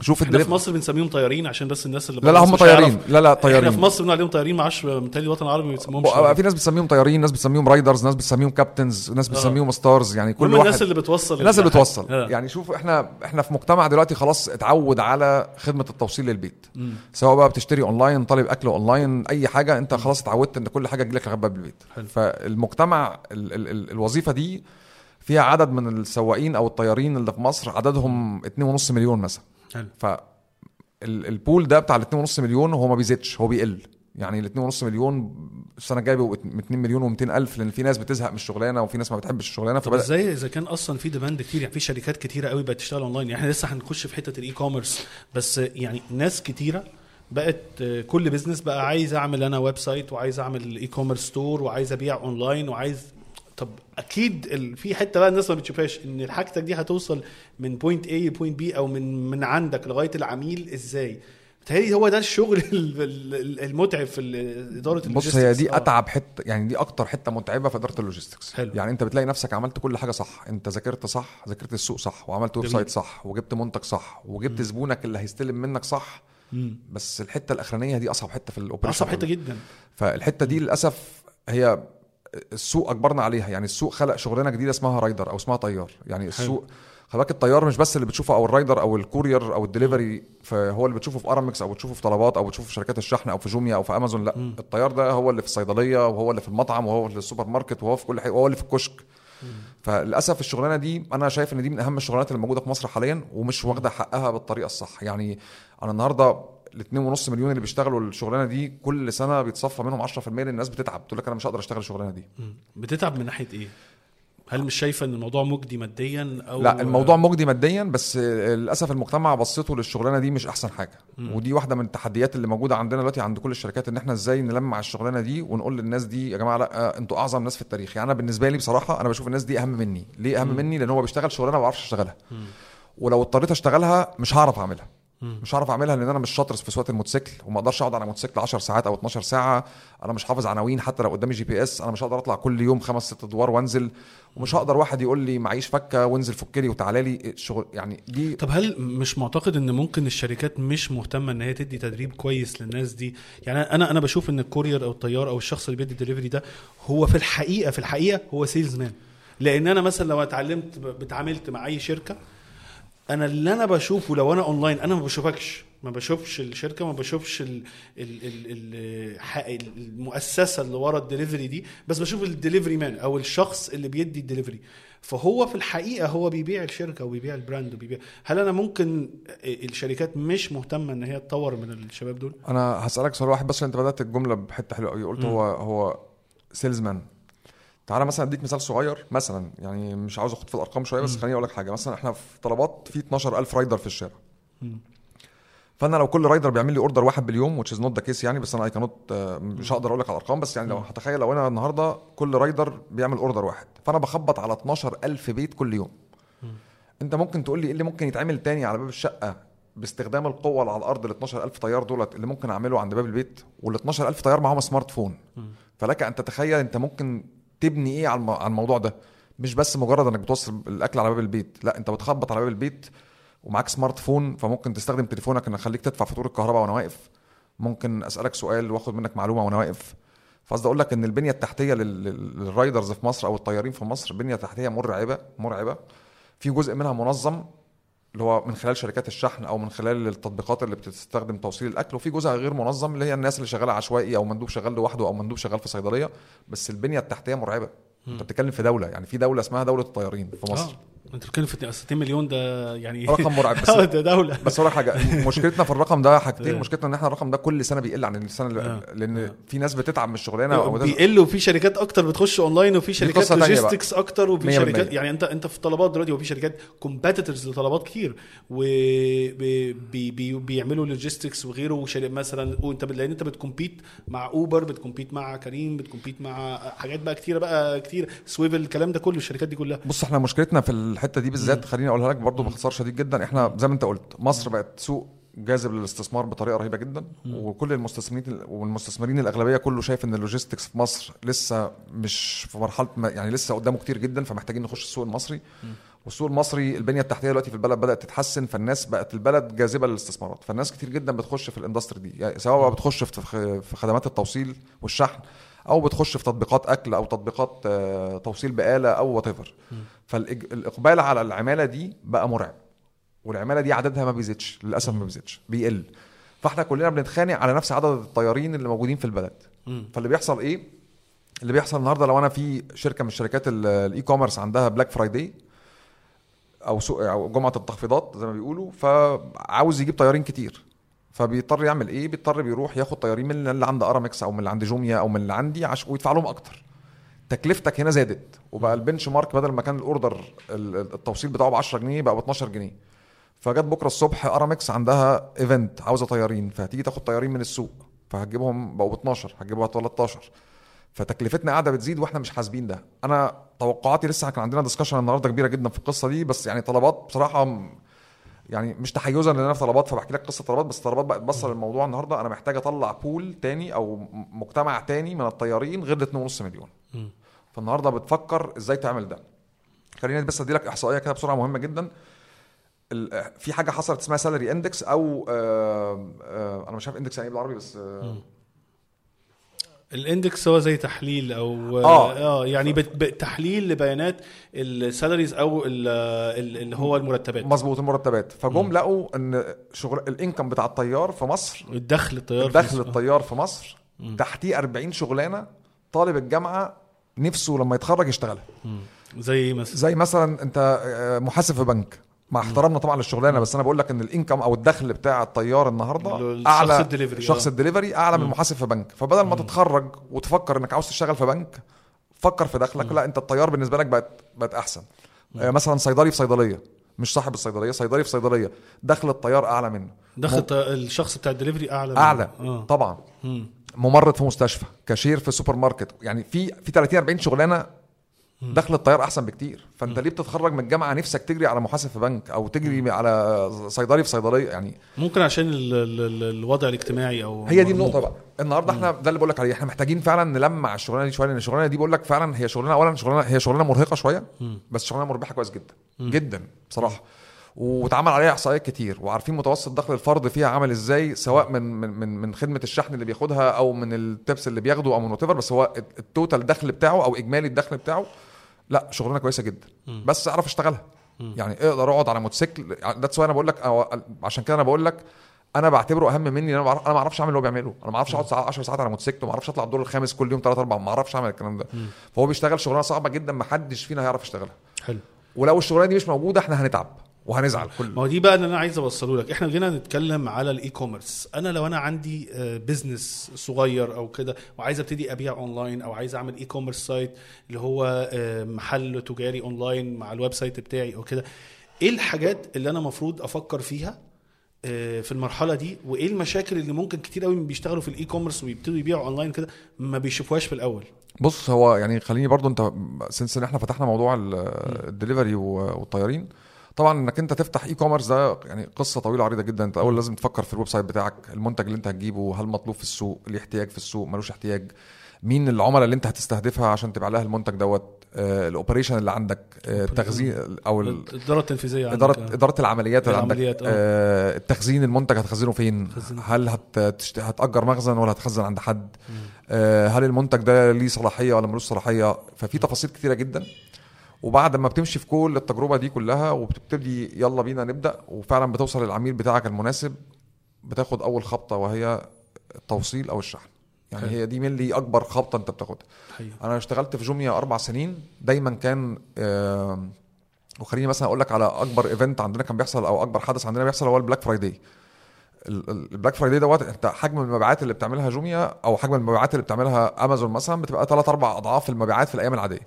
شوف إحنا في مصر بنسميهم طيارين عشان بس الناس اللي لا لا هم طيارين. لا لا إحنا طيارين. في مصر بنقول عليهم طيارين أعرفش متهيألي الوطن العربي ما بيسموهمش في ناس بتسميهم طيارين ناس بتسميهم riders ناس بتسميهم captains ناس بتسميهم stars يعني كل واحد الناس اللي بتوصل الناس اللي. بتوصل. آه. يعني شوف إحنا إحنا في مجتمع دلوقتي خلاص اتعود على خدمة التوصيل للبيت. سواء بقى بتشتري أونلاين طالب أكل أونلاين أي حاجة أنت خلاص اتعودت إن كل حاجة تجيلك لغاية باب البيت. حلو. فالمجتمع ال ال ال الوظيفة دي فيها عدد من السواقين أو الطيارين اللي في مصر عددهم 2.5 مليون مثلا. حلو. ف ال- ال pool ده بتاع ال 2.5 مليون هو ما بيزيدش هو بيقل يعني ال 2.5 مليون السنة الجاية بيبقوا 2 مليون و200 ألف لأن في ناس بتزهق من الشغلانة وفي ناس ما بتحبش الشغلانة طب فبدأ إزاي إذا كان أصلا في demand كتير يعني في شركات كتيرة قوي بقت تشتغل اونلاين يعني إحنا لسه هنخش في حتة ال e-commerce بس يعني ناس كتيرة بقت كل business بقى عايز أعمل أنا website وعايز أعمل e-commerce store وعايز أبيع اونلاين وعايز طب أكيد ال... في حتة بقى الناس ما بتشوفهاش إن حاجتك دي هتوصل من point A ل point B أو من من عندك لغاية العميل إزاي بتهيألي هو ده الشغل ال- ال- المتعب في إدارة بص هي دي ال logistics. آه. أتعب حتة يعني دي أكتر حتة متعبة في إدارة ال logistics حلو. يعني أنت بتلاقي نفسك عملت كل حاجة صح أنت ذاكرت صح ذاكرت السوق صح وعملت website صح وجبت منتج صح وجبت زبونك اللي هيستلم منك صح مم. بس الحتة الأخرانية دي أصعب حتة في ال operation أصعب حتة جدا فالحتة دي للأسف هي السوق أجبرنا عليها. يعني السوق خلق شغلانة جديدة اسمها rider أو اسمها طيار. يعني السوق خلي بالك الطيار مش بس اللي بتشوفه أو ال rider أو ال courier أو الدليفري هو اللي بتشوفه في أرامكس أو بتشوفه في طلبات أو بتشوفه في شركات الشحن أو في جوميا أو في أمازون. لا الطيار ده هو اللي في الصيدلية وهو اللي في المطعم وهو اللي في السوبر ماركت وهو في كل حاجة وهو اللي في الكشك. فللأسف الشغلانة دي أنا شايف إن دي من أهم الشغلانات اللي موجودة في مصر حاليا ومش واخدة حقها بالطريقة الصح. يعني أنا النهارده ال 2.5 مليون اللي بيشتغلوا الشغلانة دي كل سنة بيتصفى منهم 10% لأن الناس بتتعب. تقول لك أنا مش هقدر أشتغل الشغلانة دي. بتتعب من ناحية إيه؟ هل مش شايفة إن الموضوع مجدي ماديا أو لا الموضوع مجدي ماديا بس للأسف المجتمع بصته للشغلانة دي مش أحسن حاجة. ودي واحدة من التحديات اللي موجودة عندنا دلوقتي عند كل الشركات إن إحنا إزاي نلمع الشغلانة دي ونقول للناس دي يا جماعة لا أنتوا أعظم ناس في التاريخ. يعني أنا بالنسبة لي بصراحة أنا بشوف الناس دي أهم مني. ليه أهم مني؟ لأن هو بيشتغل شغلانة ما بعرفش أشتغلها. ولو اضطريت أشتغلها مش هعرف أعملها. مش هعرف أعملها لأن أنا مش شاطر في سواقة الموتوسيكل وما أقدرش أقعد على موتوسيكل 10 ساعات أو 12 ساعة. أنا مش حافظ عناوين حتى لو قدامي GPS. أنا مش هقدر أطلع كل يوم خمس ست أدوار وأنزل. ومش هقدر واحد يقول لي معيش فكة وانزل فك لي وتعالى لي. الشغل يعني دي طب هل مش معتقد إن ممكن الشركات مش مهتمة إن هي تدي تدريب كويس للناس دي؟ يعني أنا أنا بشوف إن ال courier أو الطيار أو الشخص اللي بيدي الدليفري ده هو في الحقيقة في الحقيقة هو salesman لأن أنا مثلا لو اتعلمت بتعاملت مع أي شركة أنا اللي أنا بشوفه لو أنا أونلاين أنا ما بشوفكش. ما بشوفش الشركة ما بشوفش ال ال ال ال ح- المؤسسة اللي ورا الدليفري دي بس بشوف ال delivery man أو الشخص اللي بيدي الدليفري. فهو في الحقيقة هو بيبيع الشركة وبيبيع ال brand وبيبيع. هل أنا ممكن الشركات مش مهتمة إن هي تطور من الشباب دول؟ أنا هسألك سؤال واحد بس أنت بدأت الجملة بحتة حلوة قوي قلت هو هو salesman تعالى مثلا أديك مثال صغير مثلا يعني مش عاوز أخد في الأرقام شوية بس خليني أقول لك حاجة. مثلا إحنا في طلبات في 12000 rider في الشارع. فأنا لو كل rider بيعمل لي order واحد باليوم which is not the case يعني بس أنا اي كانوت مش هقدر أقول لك على الأرقام بس يعني لو هتخيل لو أنا النهارده كل rider بيعمل order واحد. فأنا بخبط على 12000 بيت كل يوم. أنت ممكن تقول لي إيه اللي ممكن يتعمل تاني على باب الشقة باستخدام القوة اللي على الأرض ال 12000 طيار دولت اللي ممكن أعمله عند باب البيت وال 12000 طيار معاهم smartphone. فلك أن تتخيل أنت ممكن تبني إيه على الم- على الموضوع ده؟ مش بس مجرد إنك بتوصل الأكل على باب البيت لأ أنت بتخبط على باب البيت ومعاك smartphone فممكن تستخدم تليفونك إنك خليك تدفع فاتورة الكهرباء وأنا واقف. ممكن أسألك سؤال وآخد منك معلومة وأنا واقف. فقصدي أقول لك إن البنية التحتية لل- لل- لل riders في مصر أو الطيارين في مصر بنيه تحتيه مرعبة مرعبة. في جزء منها منظم اللي هو من خلال شركات الشحن أو من خلال التطبيقات اللي بتستخدم توصيل الأكل وفي جزء غير منظم اللي هي الناس اللي شغالة عشوائي أو مندوب شغال لوحده أو مندوب شغال في صيدلية بس البنية التحتية مرعبة. أنت بتتكلم في دولة يعني في دولة اسمها دولة الطيارين في مصر. آه. انت بتتكلم في 60 مليون ده يعني رقم مرعب بس آه، ده دولة بس أقول حاجة مشكلتنا في الرقم ده حاجتين آه. مشكلتنا إن إحنا الرقم ده كل سنة بيقل عن السنة اللي آه. لأن في ناس بتتعب من الشغلانة أو. بيقل وفي شركات أكتر بتخش اونلاين وفي شركات. logistics أكتر وفي 100%. شركات يعني أنت أنت في طلبات دلوقتي وفي شركات competitors لطلبات كتير وبيعملوا logistics وغيره وشركات مثلا وأنت لأن أنت بت compete مع اوبر بت compete مع كريم بت compete مع حاجات بقى كتيرة بقى كتير سويفل الكلام ده كله الشركات دي كلها بص إحنا مشكلتنا في ال الحتة دي بالذات خليني أقولها لك برضو باختصار شديد جدا. إحنا زي ما أنت قلت مصر بقت سوق جاذب للاستثمار بطريقة رهيبة جدا وكل المستثمرين والمستثمرين الأغلبية كله شايف إن ال logistics في مصر لسه مش في مرحلة يعني لسه قدامه كتير جدا فمحتاجين نخش السوق المصري. والسوق المصري البنية التحتية دلوقتي في البلد بدأت تتحسن فالناس بقت البلد جاذبة للاستثمارات. فالناس كتير جدا بتخش في ال industry دي يعني سواء بقى بتخش في خدمات التوصيل والشحن أو بتخش في تطبيقات أكل أو تطبيقات آه، توصيل بآلة أو whatever فالاقبال على العمالة دي بقى مرعب والعمالة دي عددها ما بيزيدش للأسف ما بيزيدش بيقل. فإحنا كلنا بنتخانق على نفس عدد الطيارين اللي موجودين في البلد. فاللي بيحصل إيه؟ اللي بيحصل النهارده لو أنا في شركة من شركات ال- ال e-commerce عندها Black Friday أو سوق أو جمعة التخفيضات زي ما بيقولوا فعاوز يجيب طيارين كتير. فبيضطر يعمل إيه؟ بيضطر بيروح ياخد طيارين من اللي عند أرامكس أو من اللي عند جوميا أو من اللي عندي عشان ويدفع لهم أكتر. تكلفتك هنا زادت وبقى ال benchmark بدل ما كان ال order ال- ال- التوصيل بتاعه ب 10 جنيه بقى ب 12 جنيه. فجت بكرة الصبح أرامكس عندها event عاوزة طيارين فهتيجي تاخد طيارين من السوق. فهتجيبهم بقوا ب 12 هتجيبها 13 فتكلفتنا قاعدة بتزيد وإحنا مش حاسبين ده. أنا توقعاتي لسه كان عندنا discussion النهارده كبيرة جدا في القصة دي بس يعني طلبات بصراحة يعني مش تحيزا لأن أنا في طلبات فبحكي لك قصة طلبات بس طلبات بقت بصل الموضوع النهارده أنا محتاج أطلع pool تاني أو مجتمع تاني من الطيارين غير ال 2.5 مليون. فالنهاردة بتفكر إزاي تعمل ده. خليني بس أدي لك إحصائية كده بسرعة مهمة جدا. في حاجة حصلت اسمها salary index أو آه آه أنا مش عارف index يعني إيه بالعربي بس آه ال index هو زي تحليل أو آه. آه يعني بت- بت- تحليل لبيانات ال salaries أو ال- ال- اللي هو المرتبات. مظبوط المرتبات. فجم لقوا إن شغل ال income بتاع الطيار في مصر الدخل الطيار في دخل مصر. الطيار في مصر تحت إيه 40 شغلانة طالب الجامعة نفسه لما يتخرج يشتغلها. زي مثلا؟ زي مثلا أنت آه، محاسب في بنك. مع احترامنا طبعا للشغلانة بس أنا بقول لك إن ال income أو الدخل بتاع الطيار النهارده أعلى الدليفري، شخص آه. الدليفري أعلى من محاسب في بنك. فبدل ما تتخرج وتفكر إنك عاوز تشتغل في بنك فكر في دخلك. لا أنت الطيار بالنسبة لك بقت بقت أحسن. آه، مثلا صيدلي في صيدلية مش صاحب الصيدلية صيدلي في صيدلية دخل الطيار أعلى منه. دخل الط- الشخص بتاع الدليفري أعلى من- أعلى آه. طبعا. مم. ممرض في مستشفى كاشير في سوبر ماركت يعني في في 30 40 شغلانة دخل الطيار أحسن بكتير. فأنت ليه بتتخرج من الجامعة نفسك تجري على محاسب في بنك أو تجري على صيدلي في صيدلية؟ يعني ممكن عشان ال- ال- ال- الوضع الاجتماعي أو هي دي النقطة بقى. النهارده إحنا ده اللي بقول لك عليه. إحنا محتاجين فعلا نلمع الشغلانة دي شوية لأن الشغلانة دي بقول لك فعلا هي شغلانة اولا شغلانة هي شغلانة مرهقة شوية بس شغلانة مربحة كويس جدا جدا بصراحة. واتعمل عليها إحصائيات كتير وعارفين متوسط دخل الفرد فيها عامل إزاي سواء من من من, من خدمة الشحن اللي بياخدها أو من ال tips اللي بياخده أو من what بس هو ال ت- ال total دخل بتاعه أو إجمالي الدخل بتاعه لا شغلانة كويسة جدا. بس اعرف اشتغلها. يعني أقدر اقعد على موتوسيكل. ده سواء أنا بقول لك عشان كده أنا بقول لك أنا بعتبره أهم مني. أنا ما أعرفش أعمل اللي هو بيعمله. أنا ما أعرفش أقعد ساعة 10 ساعات على موتوسيكل وما أعرفش أطلع الدور الخامس كل يوم 3 4 ما أعرفش أعمل الكلام ده. فهو بيشتغل شغلانة صعبة جدا ما حدش فينا هيعرف يشتغلها. حلو. ولو الشغلانة دي مش موجودة إحنا هنتعب. وهنزعل. كل ما هو دي بقى اللي أنا عايز أوصله لك. إحنا جينا نتكلم على ال e-commerce أنا لو أنا عندي business صغير أو كده وعايز أبتدي أبيع اونلاين أو عايز أعمل e-commerce site اللي هو آه، محل تجاري اونلاين مع ال website بتاعي أو كده إيه الحاجات اللي أنا المفروض أفكر فيها آه، في المرحلة دي؟ وإيه المشاكل اللي ممكن كتير قوي من بيشتغلوا في ال e-commerce ويبتدوا يبيعوا اونلاين كده ما بيشوفوهاش في الأول؟ بص هو يعني خليني برضو أنت since إن إحنا فتحنا موضوع ال- الدليفري والطيارين طبعا إنك أنت تفتح e-commerce ده يعني قصة طويلة عريضة جدا. أنت أول لازم تفكر في ال website بتاعك المنتج اللي أنت هتجيبه هل مطلوب في السوق ليه احتياج في السوق ملوش احتياج مين العملاء اللي أنت هتستهدفها عشان تبيع لها المنتج دوت آه، ال operation اللي عندك آه، التخزين أو ال- الإدارة التنفيذية اداره. إدارة العمليات اللي عندك. آه. التخزين المنتج هتخزنه فين. هل هتأجر مخزن ولا هتخزن عند حد؟ آه هل المنتج ده ليه صلاحية ولا ملوش صلاحية؟ ففي تفاصيل كتيرة جدا. وبعد ما بتمشي في كل التجربة دي كلها وبتبتدي يلا بينا نبدأ وفعلا بتوصل للعميل بتاعك المناسب بتاخد أول خبطة وهي التوصيل أو الشحن يعني حلو. هي دي من لي أكبر خبطة أنت بتاخدها. أنا اشتغلت في جوميا أربع سنين دايما كان آه وخليني مثلا أقول لك على أكبر event عندنا كان بيحصل أو أكبر حدث عندنا بيحصل هو ال Black Friday ال- ال- ال Black Friday دوت أنت حجم المبيعات اللي بتعملها جوميا أو حجم المبيعات اللي بتعملها أمازون مثلا بتبقى 3 4 أضعاف المبيعات في الأيام العادية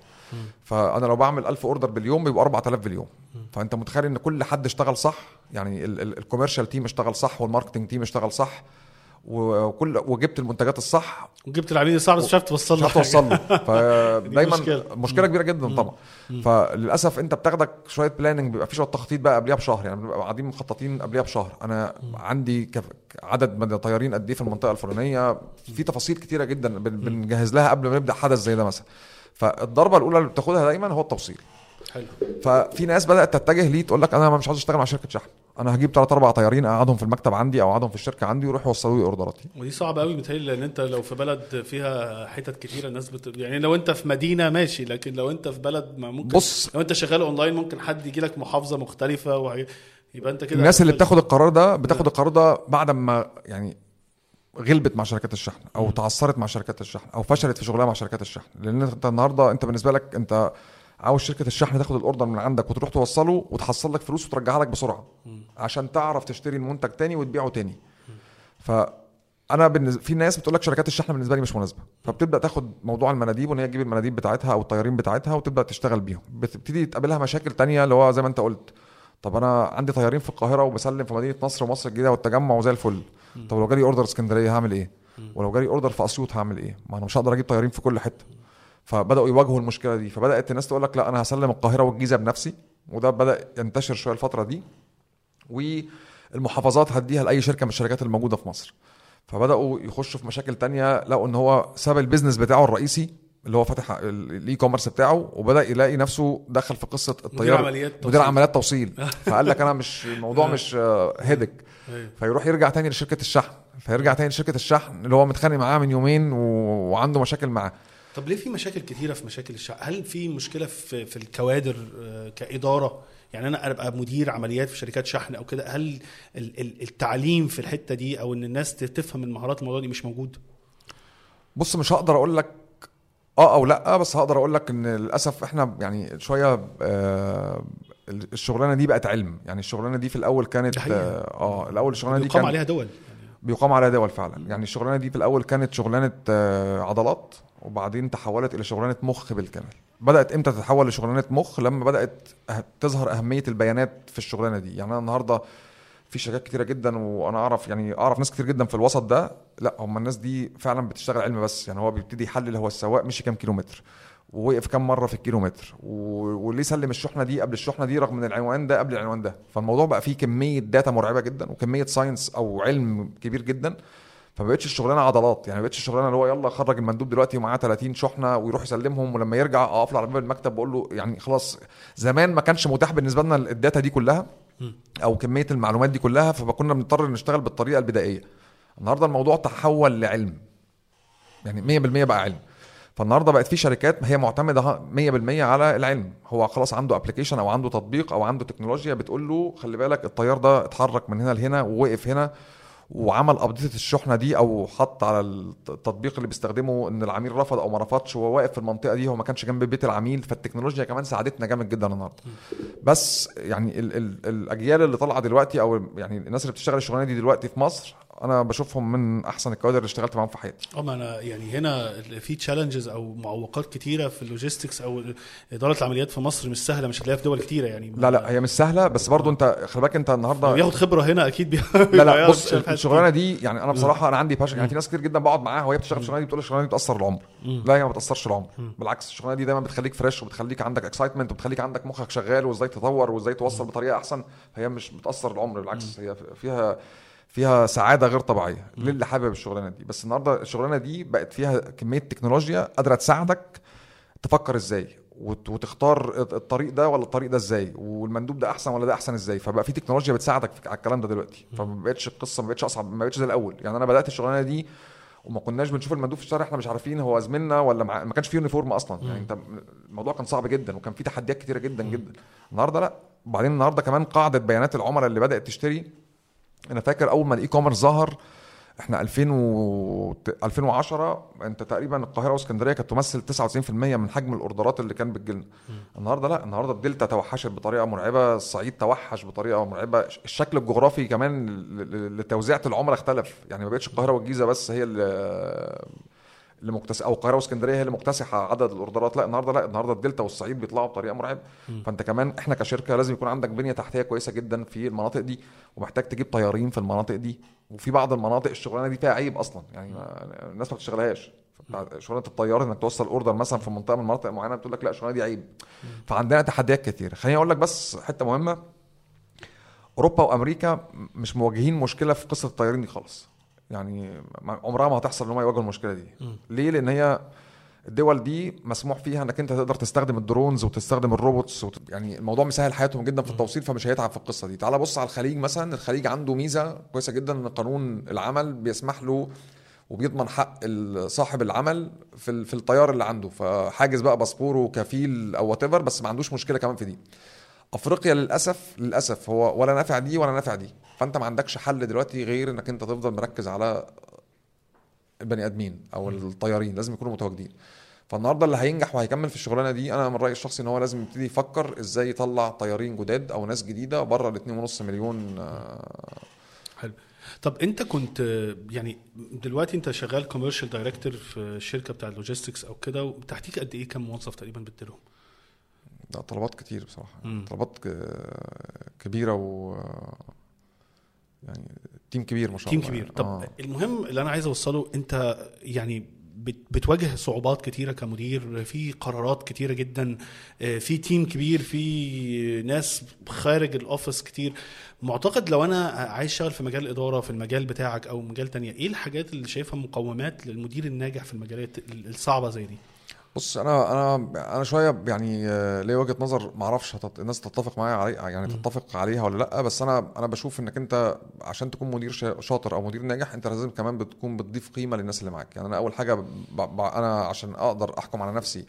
فأنا لو بعمل 1000 order باليوم بيبقى 4000 باليوم. فأنت متخيل إن كل حد اشتغل صح؟ يعني ال commercial team اشتغل صح وال marketing team اشتغل صح وكل وجبت المنتجات الصح. وجبت العميل الصعب بس مش عارف توصل له. توصل له فدايما مشكلة. مشكلة كبيرة جدا طبعا. فللأسف أنت بتاخدك شوية بلاننج بيبقى في شوية تخطيط بقى قبلها بشهر. يعني بنبقى قاعدين مخططين قبلها بشهر. أنا عندي كف... عدد من الطيارين قد إيه في المنطقة الفلانية؟ في تفاصيل كتيرة جدا بن- بنجهز لها قبل ما نبدأ حدث زي ده مثلا. فالضربة الأولى اللي بتاخدها دايما هو التوصيل. حلو. ففي ناس بدأت تتجه ليه تقول لك أنا مش عاوز أشتغل مع شركة شحن. أنا هجيب ثلاث أربع طيارين أقعدهم في المكتب عندي أو أقعدهم في الشركة عندي ويروحوا يوصلوا لي أوردراتي. ودي صعبة قوي متهيألي لأن أنت لو في بلد فيها حتت كتيرة الناس بت... يعني لو أنت في مدينة ماشي لكن لو أنت في بلد ما ممكن بص. لو أنت شغال أونلاين ممكن حد يجي لك محافظة مختلفة وهي... يبقى أنت كده الناس اللي بتاخد القرار ده بتاخد القرار ده بعد ما يعني غلبت مع شركات الشحن أو تعثرت مع شركات الشحن أو فشلت في شغلها مع شركات الشحن. لأن أنت النهارده أنت بالنسبة لك أنت عاوز شركة الشحن تاخد ال order من عندك وتروح توصله وتحصل لك فلوس وترجعها لك بسرعة عشان تعرف تشتري المنتج تاني وتبيعه تاني. فانا بالنسبة في ناس بتقول لك شركات الشحن بالنسبة لي مش مناسبة. فبتبدأ تاخد موضوع المناديب وإن هي تجيب المناديب بتاعتها أو الطيارين بتاعتها وتبدأ تشتغل بيهم. بتبتدي تقابلها مشاكل تانية اللي هو زي ما أنت قلت. طب أنا عندي طيارين في القاهرة وبسلم في مدينة نصر ومصر الجديدة والتجمع وزي الفل. طب لو جالي order اسكندرية هعمل إيه؟ ولو جالي order في أسيوط هعمل إيه؟ ما أنا مش هقدر أجيب طيارين في كل حتة. فبدأوا يواجهوا المشكلة دي. فبدأت الناس تقول لك لا أنا هسلم القاهرة والجيزة بنفسي وده بدأ ينتشر شوية الفترة دي والمحافظات هديها لأي شركة من الشركات الموجودة في مصر. فبدأوا يخشوا في مشاكل تانية لقوا إن هو ساب ال business بتاعه الرئيسي اللي هو فاتح ال- ال e-commerce بتاعه وبدأ يلاقي نفسه دخل في قصة مدير الطيار عمليات توصيل. مدير عمليات توصيل. فقال لك أنا مش الموضوع مش هيدك أيوة. فيروح يرجع تاني لشركة الشحن. فيرجع تاني لشركة الشحن اللي هو متخانق معاه من يومين. وعنده مشاكل معاه. طب ليه في مشاكل كتيرة في مشاكل الشعب هل في مشكلة في في الكوادر آه، كإدارة؟ يعني أنا أبقى مدير عمليات في شركات شحن أو كده هل ال- ال- التعليم في الحتة دي أو إن الناس تفهم المهارات الموضوع دي مش موجود؟ بص مش هقدر أقول لك آه أو لأ بس هقدر أقول لك إن للأسف إحنا يعني شوية آه الشغلانة دي بقت علم. يعني الشغلانة دي في الأول كانت. آه الأول الشغلانة دي بيقام كان عليها دول. بيقام عليها دول فعلا. يعني الشغلانة دي في الأول كانت شغلانة آه، عضلات وبعدين تحولت إلى شغلانة مخ بالكامل. بدأت إمتى تتحول لشغلانة مخ؟ لما بدأت أه- تظهر أهمية البيانات في الشغلانة دي. يعني أنا النهارده في شركات كتيرة جدا وأنا أعرف يعني أعرف ناس كتير جدا في الوسط ده. لا هم الناس دي فعلا بتشتغل علم بس يعني هو بيبتدي يحلل هو السواق مشي كام كيلومتر ووقف كام مرة في الكيلومتر. وليه سلم الشحنة دي قبل الشحنة دي رغم إن العنوان ده قبل العنوان ده. فالموضوع بقى فيه كمية data مرعبة جدا وكمية science أو علم كبير جدا. فما بقتش الشغلانة عضلات يعني ما بقتش الشغلانة اللي هو يلا خرج المندوب دلوقتي ومعاه 30 شحنة ويروح يسلمهم ولما يرجع أقف له على باب المكتب بقول له يعني خلاص زمان ما كانش متاح بالنسبة لنا ال data دي كلها. أو كمية المعلومات دي كلها فكنا بنضطر نشتغل بالطريقة البدائية. النهارده الموضوع تحول لعلم. يعني 100% بقى علم. فالنهاردة بقت في شركات هي معتمدة 100% على العلم. هو خلاص عنده application أو عنده تطبيق أو عنده تكنولوجيا بتقول له خلي بالك الطيار ده اتحرك من هنا لهنا ووقف هنا. وعمل update الشحنة دي أو حط على التطبيق اللي بيستخدمه إن العميل رفض أو ما رفضش وهو واقف في المنطقة دي هو ما كانش جنب بيت العميل فالتكنولوجيا كمان ساعدتنا جامد جدا النهارده. بس يعني ال ال الأجيال اللي طالعة دلوقتي أو يعني الناس اللي بتشتغل الشغلانة دي دلوقتي في مصر أنا بشوفهم من أحسن الكوادر اللي اشتغلت معاهم في حياتي. آه ما أنا يعني هنا في challenges أو معوقات كتيرة في ال logistics أو إدارة العمليات في مصر مش سهلة مش هتلاقيها في دول كتيرة يعني. لا لا هي مش سهلة بس برضو أنت خلي بالك أنت النهارده بياخد خبرة هنا أكيد بي... لا لا بيعرف بص الشغلانة دي يعني أنا بصراحة أنا عندي passion يعني في ناس كتير جدا بقعد معاها وهي بتشتغل الشغلانة دي بتقول الشغلانة دي بتأثر العمر. لا هي ما بتأثرش العمر. بالعكس الشغلانة دي دايما بتخليك fresh وبتخليك عندك excitement وبتخليك عندك مخك شغال وإزاي تطور وإزاي توصل بطريقة أحسن. فهي مش بتأثر العمر بالعكس هي فيها فيها سعادة غير طبيعية للي حابب الشغلانة دي. بس النهارده الشغلانة دي بقت فيها كمية تكنولوجيا قادرة تساعدك تفكر إزاي وت- وتختار الطريق ده ولا الطريق ده إزاي والمندوب ده أحسن ولا ده أحسن إزاي. فبقى في تكنولوجيا بتساعدك في- على الكلام ده دلوقتي. فما بقتش القصة ما بقتش أصعب ما بقتش زي الأول. يعني أنا بدأت الشغلانة دي وما كناش بنشوف المندوب في الشارع إحنا مش عارفين هو زميلنا ولا مع... ما كانش فيه uniform أصلا. يعني أنت الموضوع كان صعب جدا وكان فيه تحديات كتيرة جدا جدا. النهارده لأ. وبعدين النهارده كمان قاعدة بيانات العملاء اللي بدأت تشتري أنا فاكر أول ما ال e-commerce ظهر إحنا 2000 و 2010 أنت تقريبا القاهرة وإسكندرية كانت تمثل 99% من حجم الأوردرات اللي كان بتجيلنا النهارده لأ النهارده الدلتا توحشت بطريقة مرعبة الصعيد توحش بطريقة مرعبة الشكل الجغرافي كمان ل- ل- لتوزيعة العملاء اختلف. يعني ما بقتش القاهرة والجيزة بس هي اللي اللي مكتسح أو القاهره وإسكندرية هي اللي مكتسحة عدد الأوردرات. لا النهارده لا النهارده الدلتا والصعيد بيطلعوا بطريقة مرعبة. فأنت كمان إحنا كشركة لازم يكون عندك بنية تحتية كويسة جدا في المناطق دي ومحتاج تجيب طيارين في المناطق دي وفي بعض المناطق الشغلانة دي فيها عيب أصلا. يعني ما الناس ما بتشتغلهاش. شغلانة الطيار إنك توصل order مثلا في منطقة من مناطق معينة بتقول لك لا الشغلانة دي عيب. فعندنا تحديات كتير. خليني أقول لك بس حتة مهمة. أوروبا وأمريكا مش مواجهين مشكلة في قصة الطيارين دي خالص. يعني عمرها ما هتحصل إن هم يواجهوا المشكلة دي. ليه؟ لأن هي الدول دي مسموح فيها إنك أنت تقدر تستخدم ال drones وتستخدم ال robots وت... يعني الموضوع مسهل حياتهم جدا في التوصيل فمش هيتعب في القصة دي. تعال بص على الخليج مثلا. الخليج عنده ميزة كويسة جدا إن قانون العمل بيسمح له وبيضمن حق صاحب العمل في في الطيار اللي عنده. فحاجز بقى باسبوره وكفيل أو وات بس ما عندوش مشكلة كمان في دي. افريقيا للأسف للأسف هو ولا نافع دي ولا نافع دي. فأنت ما عندكش حل دلوقتي غير إنك أنت تفضل مركز على البني آدمين أو الطيارين لازم يكونوا متواجدين. فالنهاردة اللي هينجح وهيكمل في الشغلانة دي أنا من رأيي الشخصي إن هو لازم يبتدي يفكر إزاي يطلع طيارين جداد أو ناس جديدة بره ال 2.5 مليون آه، حلو. طب أنت كنت يعني دلوقتي أنت شغال commercial director في الشركة بتاع ال logistics أو كده وتحتيك قد إيه كم موظف تقريبا بتديرهم؟ ده طلبات كتير بصراحة مم. طلبات كبيرة و يعني team كبير ما شاء team الله كبير يعني. طب آه. المهم اللي أنا عايز أوصله أنت يعني بت- بتواجه صعوبات كتيرة كمدير في قرارات كتيرة جدا آه، في team كبير في ناس خارج ال office كتير معتقد لو أنا عايز أشتغل في مجال الإدارة في المجال بتاعك أو مجال تانية إيه الحاجات اللي شايفها مقومات للمدير الناجح في المجالات الصعبة زي دي بص أنا أنا أنا شوية يعني آه، ليا وجهة نظر ما أعرفش الناس تتفق معايا علي يعني تتفق عليها ولا لأ بس أنا أنا بشوف إنك أنت عشان تكون مدير شا- شاطر أو مدير ناجح أنت لازم كمان بتكون بتضيف قيمة للناس اللي معاك. يعني أنا أول حاجة ب... ب... أنا عشان أقدر أحكم على نفسي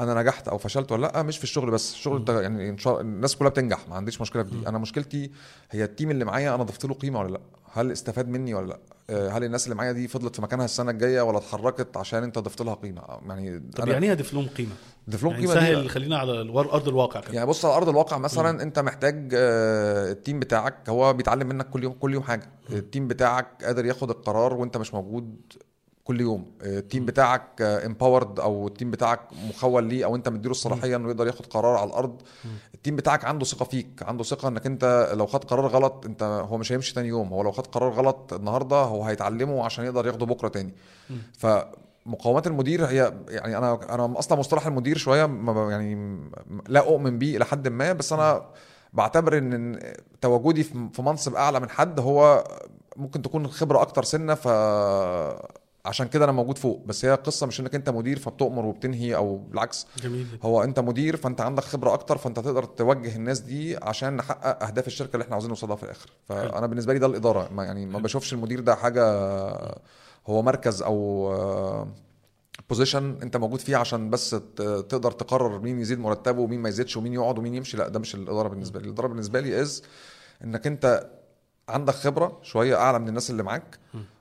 أنا نجحت أو فشلت ولا لأ مش في الشغل بس. الشغل أنت يعني إن شاء الناس كلها بتنجح ما عنديش مشكلة في دي. أنا مشكلتي هي ال team اللي معايا أنا ضفت له قيمة ولا لأ؟ هل استفاد مني ولا لا؟ آه، هل الناس اللي معايا دي فضلت في مكانها السنة الجاية ولا اتحركت عشان انت ضفت لها قيمة؟ يعني طب يعني إيه أضيف لهم قيمة؟ أضيف لهم يعني قيمة سهل خلينا على أرض الواقع كده. يعني بص على أرض الواقع مثلا أنت محتاج آه، ال team بتاعك هو بيتعلم منك كل يوم كل يوم حاجة. ال team بتاعك قادر ياخد القرار وأنت مش موجود كل يوم. آه، ال team بتاعك empowered أو ال team بتاعك مخول ليه أو أنت مديله الصلاحية إنه يقدر ياخد قرار على الأرض. التيم بتاعك عنده ثقة فيك عنده ثقة إنك أنت لو خد قرار غلط أنت هو مش هيمشي تاني يوم. هو لو خد قرار غلط النهارده هو هيتعلمه عشان يقدر ياخده بكرة تاني. فمقومات المدير هي يعني أنا أنا أصلا مصطلح المدير شوية يعني لا أؤمن بيه إلى حد ما بس أنا بعتبر إن تواجدي في في منصب أعلى من حد هو ممكن تكون خبرة أكتر سنة ف عشان كده أنا موجود فوق بس هي القصة مش انك انت مدير فبتؤمر وبتنهي أو بالعكس. جميل. هو انت مدير فانت عندك خبرة أكتر فانت تقدر توجه الناس دي عشان نحقق اهداف الشركة اللي إحنا عاوزين نوصلها في الآخر. فانا بالنسبة لي ده الإدارة. ما يعني ما بشوفش المدير ده حاجة هو مركز أو position انت موجود فيه عشان بس تقدر تقرر مين يزيد مرتبه ومين ما يزيدش ومين يقعد ومين يمشي. لا ده مش الإدارة بالنسبة لي. الإدارة بالنسبة لي is إنك انت عندك خبرة شوية أعلى من الناس اللي معاك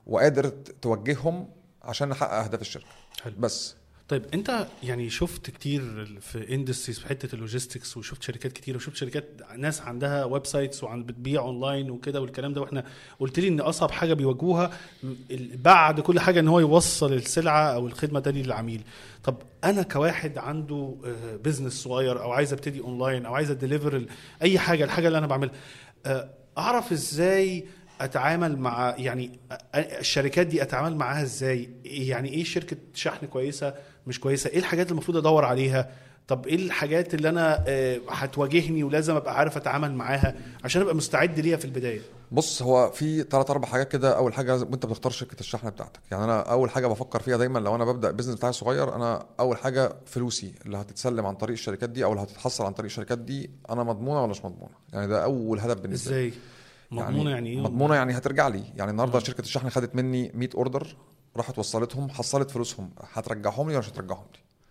وقادر توجههم عشان نحقق أهداف الشركة. حلو. بس. طيب أنت يعني شفت كتير في industries في حتة ال logistics وشفت شركات كتير وشفت شركات ناس عندها websites وعن بتبيع اونلاين وكده والكلام ده وإحنا قلت لي إن أصعب حاجة بيواجهوها بعد كل حاجة إن هو يوصل السلعة أو الخدمة ده للعميل. طب أنا كواحد عنده business صغير أو عايز أبتدي اونلاين أو عايز ا deliver أي حاجة الحاجة اللي أنا بعملها آه، أعرف إزاي أتعامل مع يعني الشركات دي أتعامل معاها إزاي؟ يعني إيه شركة شحن كويسة مش كويسة؟ إيه الحاجات اللي المفروض أدور عليها؟ طب إيه الحاجات اللي أنا آه، هتواجهني ولازم أبقى عارف أتعامل معاها عشان أبقى مستعد ليها في البداية؟ بص هو في ثلاث أربع حاجات كده. أول حاجة وانت بتختار شركة الشحن بتاعتك. يعني أنا أول حاجة بفكر فيها دايما لو أنا ببدأ ال business بتاعي صغير أنا أول حاجة فلوسي اللي هتتسلم عن طريق الشركات دي أو اللي هتتحصل عن طريق الشركات دي أنا مضمونة ولا مش مضمونة؟ يعني ده أول هدف بالنسبة لي. إزاي؟ مضمونة يعني, إيه مضمونة يعني هترجع لي. يعني النهارده شركة الشحن خدت مني 100 order راحت وصلتهم حصلت فلوسهم. هترجعهم لي ولا مش هترجعهم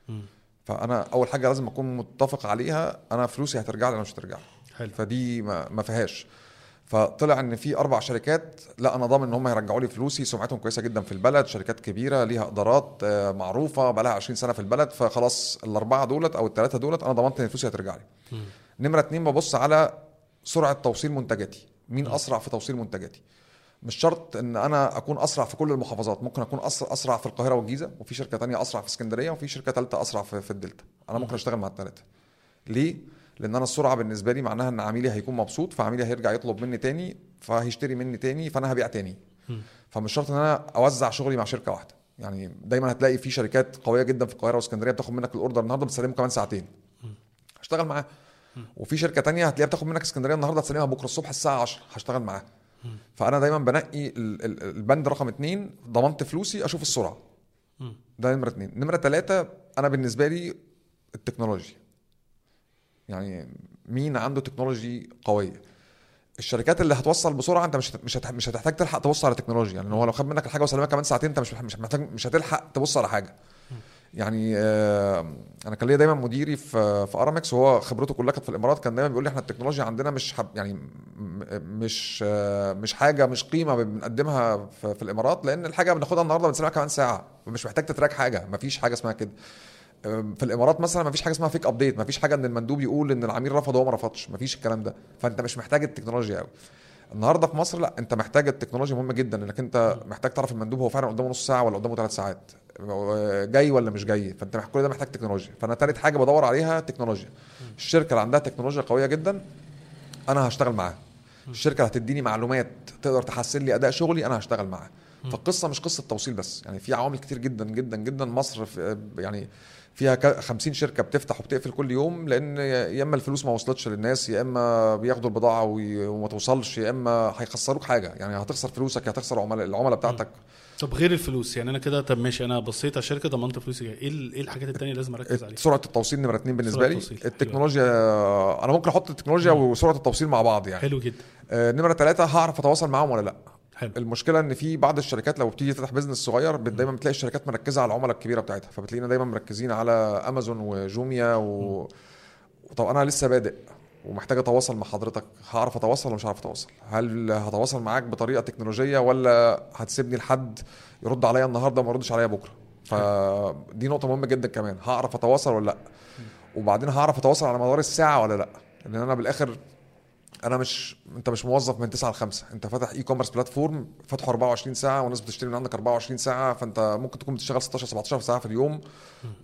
لي. فأنا أول حاجة لازم أكون متفق عليها أنا فلوسي هترجع لي ولا مش هترجع لي. حلو. فدي ما, ما فيهاش. فطلع إن في أربع شركات لا أنا ضامن إن هم يرجعوا لي فلوسي سمعتهم كويسة جدا في البلد شركات كبيرة ليها إدارات آه، معروفة بقى لها 20 سنة في البلد فخلاص الأربعة دولت أو الثلاثه دولت أنا ضمنت إن فلوسي هترجع لي. نمرة اتنين ببص على سرعة توصيل منتجاتي مين أسرع في توصيل منتجاتي. مش شرط إن أنا أكون أسرع في كل المحافظات ممكن أكون أسرع في القاهرة والجيزة وفي شركة تانية أسرع في اسكندرية وفي شركة ثالثه أسرع في, في الدلتا. أنا ممكن أشتغل مع الثلاثه ليه؟ لأن أنا السرعة بالنسبة لي معناها إن عميلي هيكون مبسوط فعميلي هيرجع يطلب مني تاني فهيشتري مني تاني فأنا هبيع تاني. فمش شرط إن أنا أوزع شغلي مع شركة واحدة. يعني دايما هتلاقي في شركات قوية جدا في القاهرة واسكندرية بتاخد منك الأوردر النهارده بتسلمه كمان ساعتين. هشتغل معاه. وفي شركة تانية هتلاقيها بتاخد منك اسكندرية النهارده تسلمها بكرة الصبح الساعة 10 هشتغل معاها فأنا دايما بنقي ال- ال- البند رقم اتنين ضمنت فلوسي أشوف السرعة. ده نمرة اتنين. نمرة تلاتة أنا بالنسبة لي التكنولوجيا يعني مين عنده تكنولوجي قوية؟ الشركات اللي هتوصل بسرعة أنت مش مش مش هتحتاج تلحق تبص على تكنولوجيا يعني هو لو خد منك الحاجة وسلمها كمان ساعتين أنت مش مش محتاج مش هتلحق تبص على حاجة. يعني آه، أنا كان ليا دايما مديري في في أرامكس وهو خبرته كلها كانت في الإمارات كان دايما بيقول لي إحنا التكنولوجيا عندنا مش حب يعني مش آه، مش حاجة مش قيمة بنقدمها في, في الإمارات لأن الحاجة بناخدها النهارده بنسلمها كمان ساعة مش محتاج تتراك حاجة مفيش حاجة اسمها كده. في الإمارات مثلا مفيش حاجة اسمها فيك ابديت مفيش حاجة إن المندوب يقول إن العميل رفض وهو ما رفضش مفيش الكلام ده. فأنت مش محتاج التكنولوجيا قوي النهارده في مصر لا أنت محتاج التكنولوجيا مهمة جدا إنك أنت محتاج تعرف المندوب هو فعلا قدامه نص ساعة ولا قدامه ثلاث ساعات. جاي ولا مش جاي؟ فانت كل ده محتاج تكنولوجيا. فأنا تالت حاجة بدور عليها تكنولوجيا. الشركة اللي عندها تكنولوجيا قوية جدا أنا هشتغل معاها. الشركة اللي هتديني معلومات تقدر تحسن لي أداء شغلي أنا هشتغل معاها. فالقصة مش قصة توصيل بس. يعني في عوامل كتير جدا جدا جدا. مصر في يعني فيها ك- 50 شركة بتفتح وبتقفل كل يوم لأن يا إما الفلوس ما وصلتش للناس يا إما بياخدوا البضاعة وما توصلش يا إما هيخسروك حاجة. يعني هتخسر فلوسك هتخسر عملاء العملاء بتاعتك. طب غير الفلوس يعني أنا كده طب ماشي أنا بصيت على شركه ضمنت فلوسي إيه إيه الحاجات التانية لازم أركز عليها؟ سرعة التوصيل نمرة اتنين بالنسبة لي. التوصيل. التكنولوجيا أنا ممكن أحط التكنولوجيا وسرعة التوصيل مع بعض يعني. حلو جدا. آه، نمرة ثلاثة هعرف أتواصل معاهم ولا لأ؟ حلو. المشكلة إن في بعض الشركات لو بتيجي تفتح بزنس صغير دايما بتلاقي الشركات مركزة على العملاء الكبيرة بتاعتها. فبتلاقينا دايما مركزين على امازون وجوميا و... طب أنا لسه بادئ. ومحتاج أتواصل مع حضرتك. هعرف أتواصل ولا مش هعرف أتواصل؟ هل هتواصل معاك بطريقة تكنولوجية ولا هتسيبني لحد يرد عليا النهارده وما يردش عليا بكرة؟ فدي نقطة مهمة جدا كمان. هعرف أتواصل ولا لأ؟ وبعدين هعرف أتواصل على مدار الساعة ولا لأ؟ لأن أنا بالآخر أنا مش انت مش موظف من 9 ل 5 انت فاتح e-commerce platform فاتحه 24 ساعة والناس بتشتري من عندك 24 ساعة فانت ممكن تكون بتشتغل 16 17 ساعة في اليوم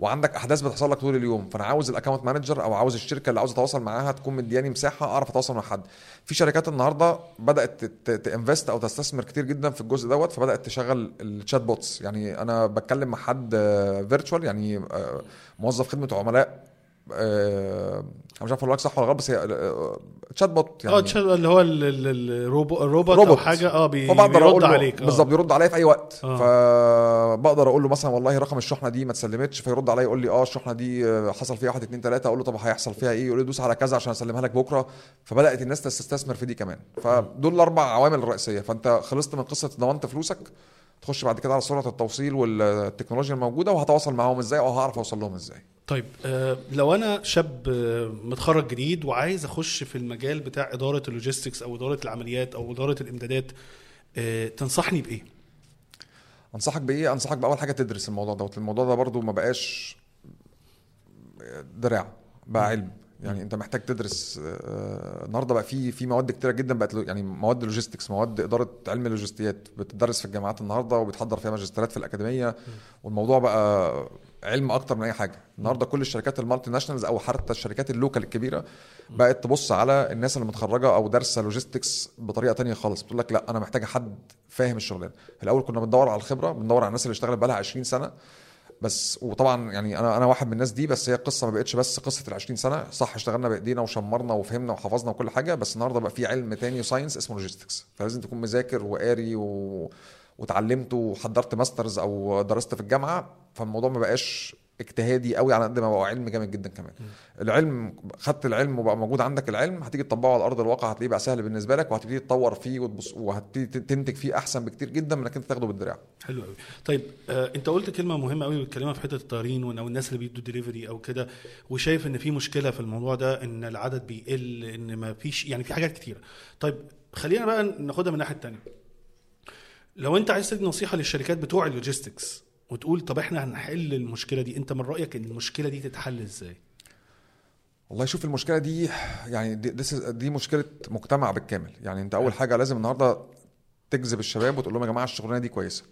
وعندك أحداث بتحصل لك طول اليوم. فأنا عاوز ال account manager أو عاوز الشركة اللي عاوز أتواصل معاها تكون مدياني مساحة أعرف أتواصل مع حد. في شركات النهارده بدأت ت invest أو تستثمر كتير جدا في الجزء دوت فبدأت تشغل ال chatbots يعني أنا بتكلم مع حد virtual يعني آه، موظف خدمة عملاء آه، مش عارف أقول لك صح ولا غلط بس هي آه، chatbot آه تشات اللي هو ال- ال- الروبو الروبوت أو روبوت. حاجة آه بي فبقدر بيرد عليك آه. بالظبط بيرد عليا في أي وقت. آه. فبقدر أقول له مثلا والله رقم الشحنة دي ما اتسلمتش فيرد عليا يقول لي آه الشحنة دي آه، حصل فيها 1 2 3 أقول له طب هيحصل فيها إيه؟ يقول لي دوس على كذا عشان أسلمها لك بكرة. فبدأت الناس تستثمر في دي كمان. فدول الأربع عوامل الرئيسيه فأنت خلصت من قصة ضمنت فلوسك تخش بعد كده على سرعة التوصيل والتكنولوجيا الموجودة وهتواصل معاهم إزاي أو هعرف أوصل لهم إزاي. طيب آه لو أنا شاب آه متخرج جديد وعايز أخش في المجال بتاع إدارة ال logistics أو إدارة العمليات أو إدارة الإمدادات آه تنصحني بإيه؟ أنصحك بإيه؟ أنصحك بأول حاجة تدرس الموضوع دوت الموضوع ده برضو ما بقاش دراع بقى علم. يعني انت محتاج تدرس آه، النهارده بقى في في مواد كتيرة جدا بقت يعني مواد logistics مواد إدارة علم اللوجستيات بتدرس في الجامعات النهارده وبتحضر فيها ماجستيرات في الأكاديمية. والموضوع بقى علم أكتر من أي حاجة. النهارده كل الشركات ال multinationals أو حتى الشركات ال local الكبيرة بقت تبص على الناس اللي متخرجة أو دارسة logistics بطريقة تانية خالص. بتقول لك لا أنا محتاجه حد فاهم الشغلانة. الأول كنا بندور على الخبرة بندور على الناس اللي اشتغلت بقى لها 20 سنة. بس وطبعا يعني أنا أنا واحد من الناس دي بس هي القصة ما بقتش بس قصة ال 20 سنة. صح اشتغلنا بإيدينا وشمرنا وفهمنا وحفظنا وكل حاجة بس النهارده بقى في علم تاني science اسمه logistics فلازم تكون مذاكر وقاري و... وتعلمت وحضرت masters أو درست في الجامعة فالموضوع ما بقاش اجتهادي قوي على قد ما بقى علم جامد جدا كمان. العلم خدت العلم وبقى موجود عندك العلم هتيجي تطبقه على أرض الواقع هتلاقيه بقى سهل بالنسبة لك وهتبتدي تطور فيه وتبص وهتبتدي تنتج فيه أحسن بكتير جدا من إنك أنت تاخده بالدراع. حلو قوي. طيب آه أنت قلت كلمة مهمة قوي بتكلمها في حتة الطيارين أو الناس اللي بيدوا دليفري أو كده وشايف إن في مشكلة في الموضوع ده إن العدد بيقل إن ما فيش يعني في حاجات كتيرة. طيب خلينا بقى ناخدها من الناحية الثانية لو أنت عايز تدي نصيحة للشركات بتوع ال logistics وتقول طب إحنا هنحل المشكلة دي أنت من رأيك ان المشكلة دي تتحل إزاي؟ والله شوف المشكلة دي يعني دي, دي, مشكلة مجتمع بالكامل. يعني أنت أول حاجة لازم النهارده تجذب الشباب وتقول لهم يا جماعة الشغلانة دي كويسة.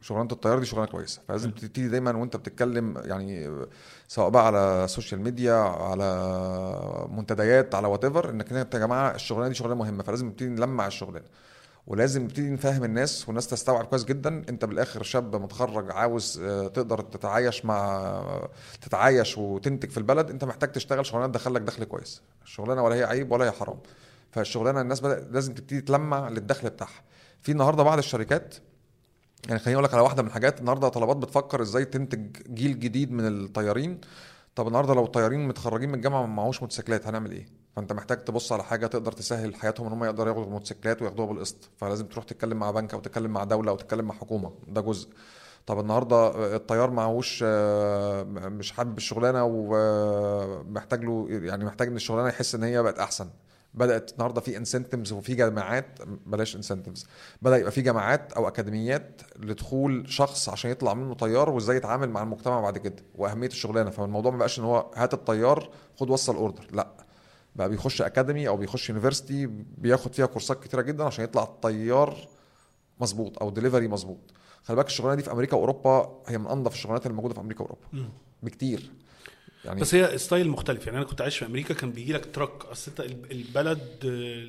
شغلانة الطيار دي شغلانة كويسة. فلازم تبتدي دايما وأنت بتتكلم يعني سواء بقى على ال social media على منتديات على whatever إنك أنت يا جماعة الشغلانة دي شغلانة مهمة فلازم نبتدي نلمع الشغلانة. ولازم نبتدي نفهم الناس والناس تستوعب كويس جدا. انت بالآخر شاب متخرج عاوز آه، تقدر تتعايش مع تتعايش وتنتج في البلد انت محتاج تشتغل شغلانة تدخلك دخل كويس. الشغلانة ولا هي عيب ولا هي حرام. فالشغلانة الناس لازم تبتدي تلمع للدخل بتاعها. في النهارده بعض الشركات يعني خليني أقول لك على واحدة من الحاجات النهارده طلبات بتفكر إزاي تنتج جيل جديد من الطيارين. طب النهارده لو الطيارين متخرجين من الجامعة ما معهوش موتوسيكلات هنعمل إيه؟ فأنت محتاج تبص على حاجة تقدر تسهل حياتهم إن هم يقدروا ياخدوا موتوسيكلات وياخدوها بالقسط. فلازم تروح تتكلم مع بنك أو تتكلم مع دولة أو تتكلم مع حكومة. ده جزء. طب النهارده الطيار معهوش آه، مش حابب الشغلانة ومحتاج له يعني محتاج إن الشغلانة يحس إن هي بقت أحسن. بدأت النهارده في incentives وفي جامعات بلاش incentives بدأ يبقى في جامعات أو أكاديميات لدخول شخص عشان يطلع منه طيار وإزاي يتعامل مع المجتمع بعد كده وأهمية الشغلانة. فالموضوع ما بقاش إن هو هات الطيار خد وصل order لأ. بقى بيخش academy أو بيخش university بياخد فيها كورسات كتيرة جدا عشان يطلع طيار مظبوط أو ديليفري مظبوط. خلي بالك الشغلانة دي في أمريكا وأوروبا هي من أنظف الشغلانات اللي موجودة في أمريكا وأوروبا بكتير. يعني بس هي style مختلف. يعني أنا كنت عايش في أمريكا كان بيجي لك truck أصل أنت البلد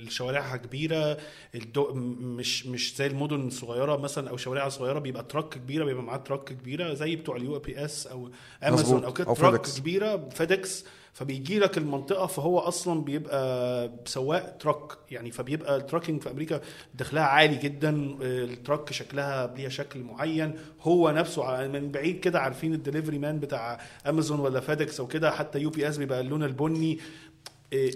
شوارعها كبيرة الدو مش مش زي المدن الصغيره مثلا أو شوارعها صغيرة بيبقى truck كبيرة بيبقى معاه truck كبيرة زي بتوع ال UPS أو امازون أو كده. truck كبيرة فيدكس فبيجي لك المنطقة فهو أصلا بيبقى سواق truck يعني فبيبقى ال trucking في أمريكا دخلها عالي جدا ال truck شكلها ليها شكل معين. هو نفسه من بعيد كده عارفين ال delivery man بتاع امازون ولا فيدكس أو كده حتى UPS بيبقى اللون البني.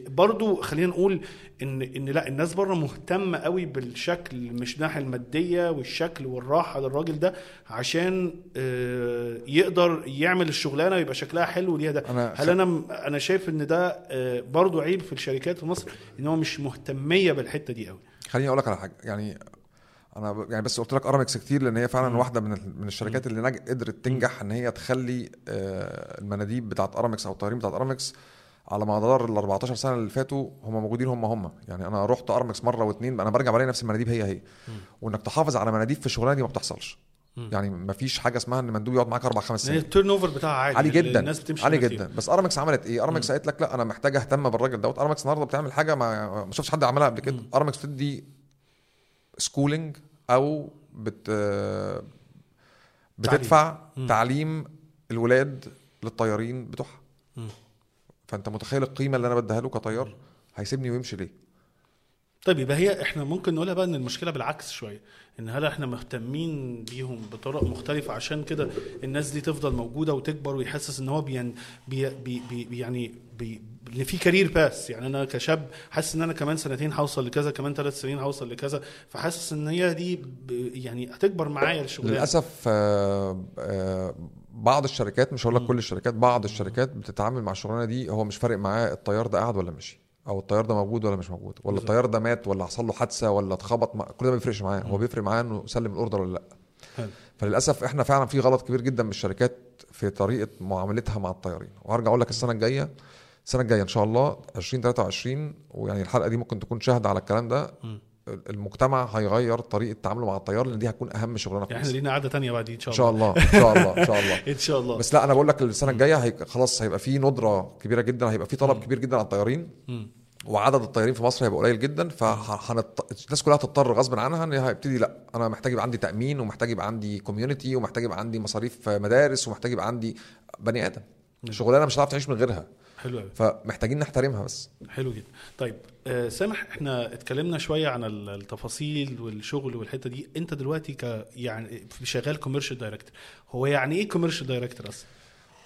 برضو خلينا نقول ان إن لا الناس بره مهتمة قوي بالشكل مش الناحيه المادية والشكل والراحة للراجل ده عشان آه، يقدر يعمل الشغلانة ويبقى شكلها حلو ليها ده. أنا هل أنا أنا شايف إن ده آه، برضو عيب في الشركات في مصر إن هو مش مهتمية بالحتة دي قوي. خليني أقول لك على حاجة يعني أنا يعني بس قلت لك أرامكس كتير لأن هي فعلا واحدة من من الشركات اللي قدرت تنجح إن هي تخلي آه، المناديب بتاعت أرامكس أو الطيارين بتاعت أرامكس على مدار ال 14 سنة اللي فاتوا هم موجودين هم هم. يعني أنا رحت أرمكس مرة واثنين أنا برجع بلاقي نفس المناديب هي هي. وإنك تحافظ على مناديب في الشغلانة دي ما بتحصلش. يعني ما فيش حاجة اسمها إن مندوب يقعد معاك أربع خمس سنين. التيرن اوفر بتاعها عالي عالي جدا الناس بتمشي عالي جدا. بس أرمكس عملت إيه؟ أرمكس قالت لك لا أنا محتاج أهتم بالراجل دوت. أرمكس النهارده بتعمل حاجة ما ما شفتش حد عملها قبل كده. أرمكس بتدي schooling أو بت بتدفع تعليم, تعليم الولاد للطيارين بتوعها. فأنت متخيل القيمة اللي أنا بديها له كطيار؟ هيسيبني ويمشي ليه؟ طيب يبقى هي إحنا ممكن نقولها بقى إن المشكلة بالعكس شوية إن هل إحنا مهتمين بيهم بطرق مختلفة عشان كده الناس دي تفضل موجودة وتكبر ويحسس إن هو بي بي بي بي يعني بي إن في career path يعني أنا كشاب حاسس إن أنا كمان سنتين هوصل لكذا كمان ثلاث سنين هوصل لكذا فحاسس إن هي دي يعني هتكبر معايا الشغلانة. للأسف آه آه بعض الشركات مش هقول لك كل الشركات بعض الشركات بتتعامل مع الشغلانة دي هو مش فارق معاه الطيار ده قاعد ولا مشي أو الطيار ده موجود ولا مش موجود؟ ولا الطيار ده مات ولا حصل له حادثة ولا اتخبط مع... كل ده ما بيفرقش معاه هو بيفرق معاه إنه سلم الأوردر ولا لأ. حلو. فللأسف إحنا فعلا في غلط كبير جدا من الشركات في طريقة معاملتها مع الطيارين. وهرجع أقول لك السنة الجاية السنة الجاية إن شاء الله 2023 ويعني الحلقة دي ممكن تكون شاهدة على الكلام ده. م. المجتمع هيغير طريقة تعامله مع الطيار لأن دي هتكون أهم شغلانة في إحنا لينا قعدة ثانية بعد إن شاء الله. إن شاء الله إن شاء الله. إن شاء الله. بس لا أنا بقول لك السنة الجاية هي... خلاص هيبقى في ندرة كبيرة جدا هيبقى في طلب كبير جدا على الطيارين وعدد الطيارين في مصر هيبقى قليل جدا فهنط... الناس كلها هتضطر غصب عنها إن هيبتدي لأ أنا محتاج يبقى عندي تأمين ومحتاج يبقى عندي community ومحتاج يبقى عندي مصاريف مدارس ومحتاج يبقى عندي بني آدم. شغلانة مش هتعرف تعيش من غيرها. حلو قوي. فمحتاجين نحترمها بس. حلو جدا. طيب آه سامح إحنا اتكلمنا شوية عن التفاصيل والشغل والحتة دي. انت دلوقتي ك يعني شغال commercial director هو يعني إيه commercial director أصلا؟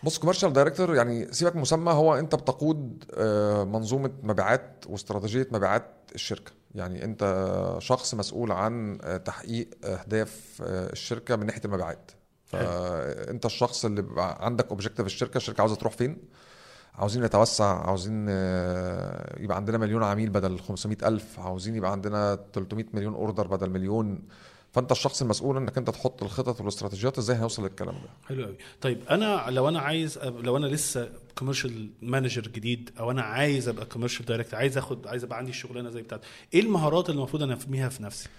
بص commercial director يعني سيبك مسمى هو انت بتقود آه، منظومة مبيعات واستراتيجية مبيعات الشركة. يعني انت شخص مسؤول عن آه، تحقيق أهداف آه، الشركة من ناحية المبيعات. فانت الشخص اللي عندك objective الشركة الشركة عاوزة تروح فين؟ عاوزين نتوسع عاوزين آه، يبقى عندنا مليون عميل بدل 500 ألف عاوزين يبقى عندنا 300 مليون order بدل مليون. فأنت الشخص المسؤول إنك أنت تحط الخطط والاستراتيجيات إزاي هنوصل للكلام ده. حلو قوي طيب أنا لو أنا عايز لو أنا لسه commercial manager جديد أو أنا عايز أبقى commercial director عايز آخد عايز أبقى عندي الشغلانه زي بتاعتي إيه المهارات اللي المفروض أنا أنميها في نفسي؟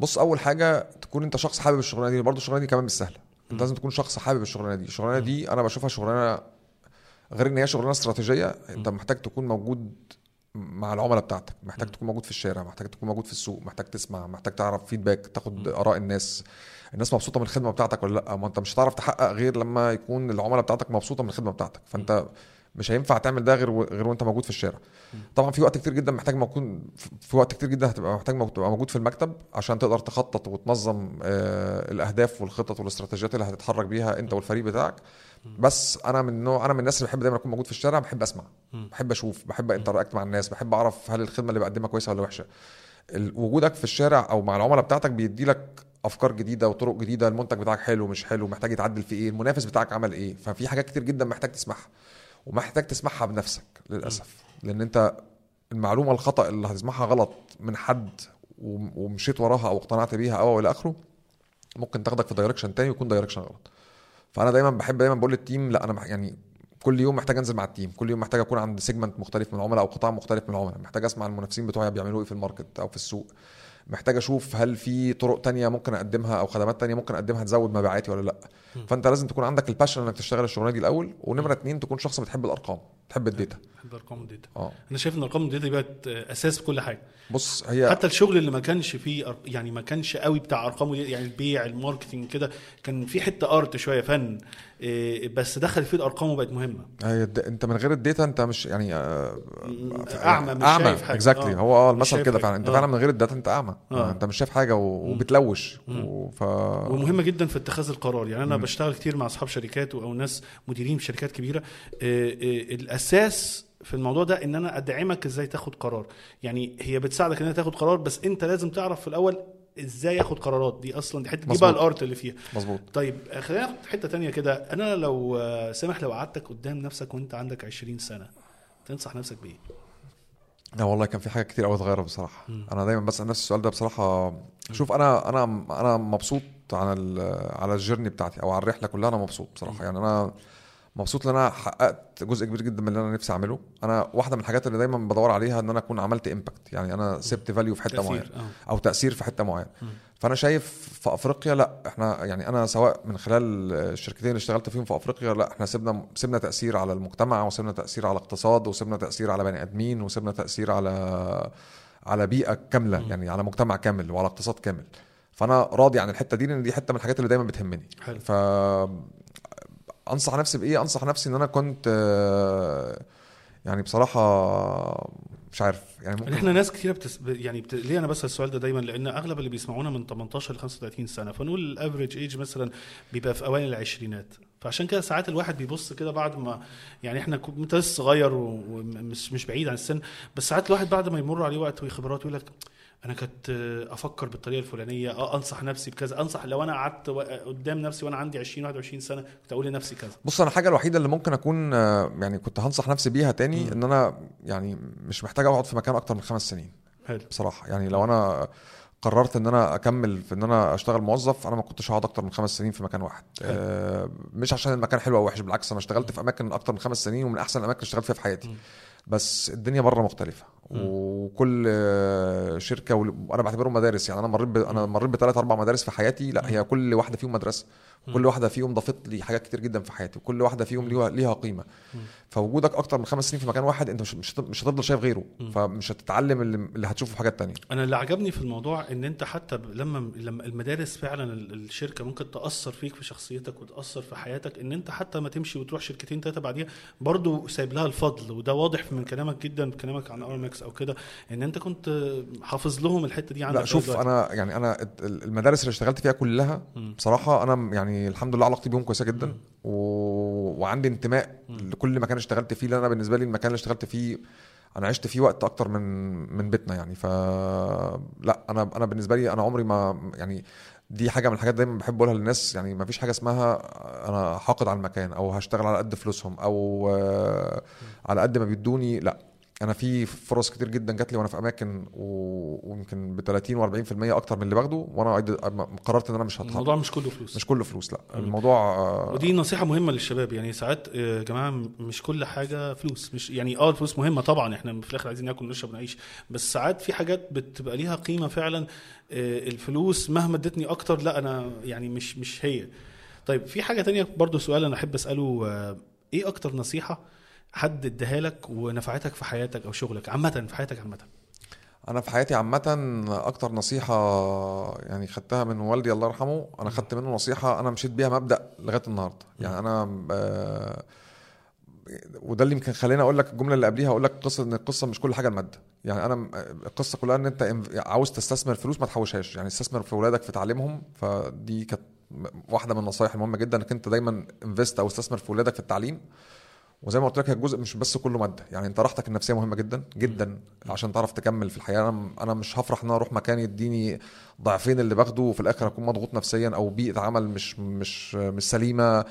بص أول حاجة تكون أنت شخص حابب الشغلانة دي برضه الشغلانة دي كمان مش سهلة. أنت لازم تكون شخص حابب الشغلانة دي. الشغلانة دي أنا بشوفها شغلانة غير إن هي شغلانة استراتيجية أنت محتاج تكون موجود مع العملاء بتاعتك محتاج تكون موجود في الشارع محتاج تكون موجود في السوق محتاج تسمع محتاج تعرف feedback تاخد آراء الناس. الناس مبسوطة من الخدمة بتاعتك ولا لأ؟ ما أنت مش هتعرف تحقق غير لما يكون العملاء بتاعتك مبسوطة من الخدمة بتاعتك. فأنت مش هينفع تعمل ده غير غير وأنت موجود في الشارع. طبعا في وقت كتير جدا محتاج موجود في وقت كتير جدا هتبقى محتاج تبقى موجود في المكتب عشان تقدر تخطط وتنظم آه، الأهداف والخطط والاستراتيجيات اللي هتتحرك بيها أنت والفريق بتاعك. بس أنا من نوع أنا من الناس اللي بحب دايما أكون موجود في الشارع بحب أسمع بحب أشوف بحب انتراكت مع الناس بحب أعرف هل الخدمة اللي بقدمها كويسة ولا وحشة. وجودك في الشارع أو مع العملاء بتاعتك بيدي لك أفكار جديدة وطرق جديدة المنتج بتاعك حلو مش حلو محتاج يتعدل في إيه المنافس بتاعك عمل إيه. ففي حاجات كتير جدا محتاج تسمعها ومحتاج تسمعها بنفسك للأسف. لأن أنت المعلومة الخطأ اللي هتسمعها غلط من حد وم- ومشيت وراها أو اقتنعت بيها أو إلى آخره ممكن تاخدك في direction تاني ويكون direction غلط. فأنا دايما بحب دايما بقول لل team لا أنا يعني كل يوم محتاج أنزل مع ال team كل يوم محتاج أكون عند segment مختلف من العملاء أو قطاع مختلف من العملاء محتاج أسمع المنافسين بتوعي بيعملوا إيه في ال market أو في السوق محتاج أشوف هل في طرق تانية ممكن أقدمها أو خدمات تانية ممكن أقدمها تزود مبيعاتي ولا لا. فأنت لازم تكون عندك ال passion إنك تشتغل الشغلانة دي الأول ونمره اتنين تكون شخص بتحب الأرقام. بتحب ال data؟ بحب أرقام ال data. آه. أنا شايف إن أرقام ال data بقت أساس في كل حاجة. بص هي حتى الشغل اللي ما كانش فيه أر- يعني ما كانش قوي بتاع أرقام يعني البيع ال marketing كده كان في حتة art شوية فن. بس دخل فيه الأرقام وبقت مهمة. الد- انت من غير ال data انت مش يعني آه، أعمى مش أعمى شايف حاجة. exactly آه. هو آه المثل كده. فعلا. انت آه. فعلا من غير ال data انت أعمى. آه. انت مش شايف حاجة وبتلوش. و... ف ومهمة جدا في اتخاذ القرار. يعني أنا بشتغل كتير مع أصحاب شركات أو ناس مديرين في شركات كبيرة. إيه، إيه، الأساس في الموضوع ده إن أنا أدعمك إزاي تاخد قرار. يعني هي بتساعدك إن انت تاخد قرار بس أنت لازم تعرف في الأول إزاي اخد قرارات؟ دي أصلا دي حتة دي بقى. ال art اللي فيها. مظبوط. طيب آه، خلينا ناخد حتة تانية كده. أنا لو آه، سامح لو قعدتك قدام نفسك وأنت عندك 20 سنة تنصح نفسك بإيه؟ لا والله كان في حاجات كتير قوي اتغيرت بصراحة. أنا دايما بسأل نفسي السؤال ده بصراحة. شوف أنا أنا أنا مبسوط على على ال journey بتاعتي أو على الرحلة كلها أنا مبسوط بصراحة. يعني أنا مبسوط إن أنا حققت جزء كبير جدا من اللي أنا نفسي أعمله. أنا واحدة من الحاجات اللي دايما بدور عليها إن أنا أكون عملت impact يعني أنا سبت value في حتة معينة آه. أو تأثير في حتة معينة. فأنا شايف في أفريقيا لأ إحنا يعني أنا سواء من خلال الشركتين اللي اشتغلت فيهم في أفريقيا لأ إحنا سيبنا سيبنا تأثير على المجتمع وسيبنا تأثير على الاقتصاد وسيبنا تأثير على بني آدمين وسيبنا تأثير على على بيئة كاملة يعني على مجتمع كامل وعلى اقتصاد كامل. فأنا راضي عن الحتة دي لأن دي حتة من الحاجات اللي دايما بتهمني. حلو. ف أنصح نفسي بإيه؟ أنصح نفسي إن أنا كنت آه، يعني بصراحة مش عارف يعني ممكن إحنا ناس كتير بتس... يعني بت... ليه أنا بسأل السؤال ده دايما؟ لأن أغلب اللي بيسمعونا من 18 ل 35 سنة فنقول ال average age مثلا بيبقى في أوائل العشرينات. فعشان كده ساعات الواحد بيبص كده بعد ما يعني إحنا أنت لسه صغير ومش مش بعيد عن السن بس ساعات الواحد بعد ما يمر عليه وقت وخبرات يقول لك أنا كنت أفكر بالطريقة الفلانية أه أنصح نفسي بكذا أنصح لو أنا قعدت قدام نفسي وأنا عندي 20 21 سنة كنت أقول لنفسي كذا. بص أنا الحاجة الوحيدة اللي ممكن أكون آه، يعني كنت هنصح نفسي بيها تاني إن أنا يعني مش محتاج أقعد في مكان أكتر من خمس سنين. حلو. بصراحة يعني لو أنا قررت إن أنا أكمل في إن أنا أشتغل موظف أنا ما كنتش هقعد أكتر من خمس سنين في مكان واحد. آه مش عشان المكان حلو أو وحش بالعكس أنا اشتغلت في أماكن أكتر من خمس سنين ومن أحسن الأماكن اللي اشتغلت فيها في حياتي. بس الدنيا بره مختلفة. وكل شركة وأنا بعتبرهم مدارس. يعني أنا مريت ب... أنا مريت بثلاث أربع مدارس في حياتي. لا هي كل واحدة فيهم مدرسة. كل واحدة فيهم ضافت لي حاجات كتير جدا في حياتي وكل واحدة فيهم ليها ليها قيمة. فوجودك أكتر من خمس سنين في مكان واحد أنت مش مش هت- مش هتفضل شايف غيره. فمش هتتعلم اللي, هتشوفه في حاجات تانية. أنا اللي عجبني في الموضوع إن أنت حتى لما لما المدارس فعلا ال- الشركة ممكن تأثر فيك في شخصيتك وتأثر في حياتك إن أنت حتى ما تمشي وتروح شركتين ثلاثة بعديها برضو سايب لها الفضل وده واضح من كلامك جدا كلامك عن ارمكس أو كده إن أنت كنت حافظ لهم الحتة دي عندك لا شوف. أنا يعني أنا المدارس اللي اشتغلت فيها كلها بصراحة أنا يعني الحمد لله علاقتي بيهم كويسة جدا. و... وعندي انتماء لكل مكان اشتغلت فيه لأن أنا بالنسبة لي المكان اللي اشتغلت فيه أنا عشت فيه وقت أكتر من من بيتنا يعني. ف لا أنا أنا بالنسبة لي أنا عمري ما يعني دي حاجة من الحاجات دايما بحب اقولها للناس. يعني ما فيش حاجة اسمها أنا حاقد على المكان أو هشتغل على قد فلوسهم أو آه، على قد ما بيدوني. لا أنا في فرص كتير جدا جات لي وأنا في أماكن ويمكن ب 30 و40% أكتر من اللي باخده وأنا قررت إن أنا مش هتحرك الموضوع مش كله فلوس. مش كله فلوس لأ. الموضوع آه، ودي نصيحة مهمة للشباب. يعني ساعات آه، يا جماعة م- مش كل حاجة فلوس. مش يعني آه الفلوس مهمة طبعا. إحنا في الآخر عايزين ناكل ونشرب ونعيش. بس ساعات في حاجات بتبقى ليها قيمة فعلا آه، الفلوس مهما ادتني أكتر لأ أنا يعني مش مش هي. طيب في حاجة تانية برضو سؤال أنا أحب أسأله آه، إيه أكتر نصيحة حد اداها لك ونفعتك في حياتك أو شغلك عامة في حياتك عامة. أنا في حياتي عامة أكتر نصيحة يعني خدتها من والدي الله يرحمه أنا خدت منه نصيحة أنا مشيت بيها مبدأ لغاية النهارده. يعني أنا آه، وده اللي يمكن خليني أقول لك الجملة اللي قبليها أقول لك قصة إن القصة مش كل حاجة المادة. يعني أنا م- القصة كلها إن أنت عاوز تستثمر فلوس ما تحوشهاش. يعني استثمر في اولادك في تعليمهم فدي كانت واحدة من النصايح المهمة جدا إنك أنت دايما انفست أو استثمر في اولادك في التعليم. وزي ما قلت لك الجزء مش بس كله مادة. يعني انت راحتك النفسية مهمة جدا جدا عشان تعرف تكمل في الحياة. أنا أنا مش هفرح إن أنا أروح مكان يديني ضعفين اللي باخده وفي الآخر أكون مضغوط نفسيا أو بيئة عمل مش مش مش سليمة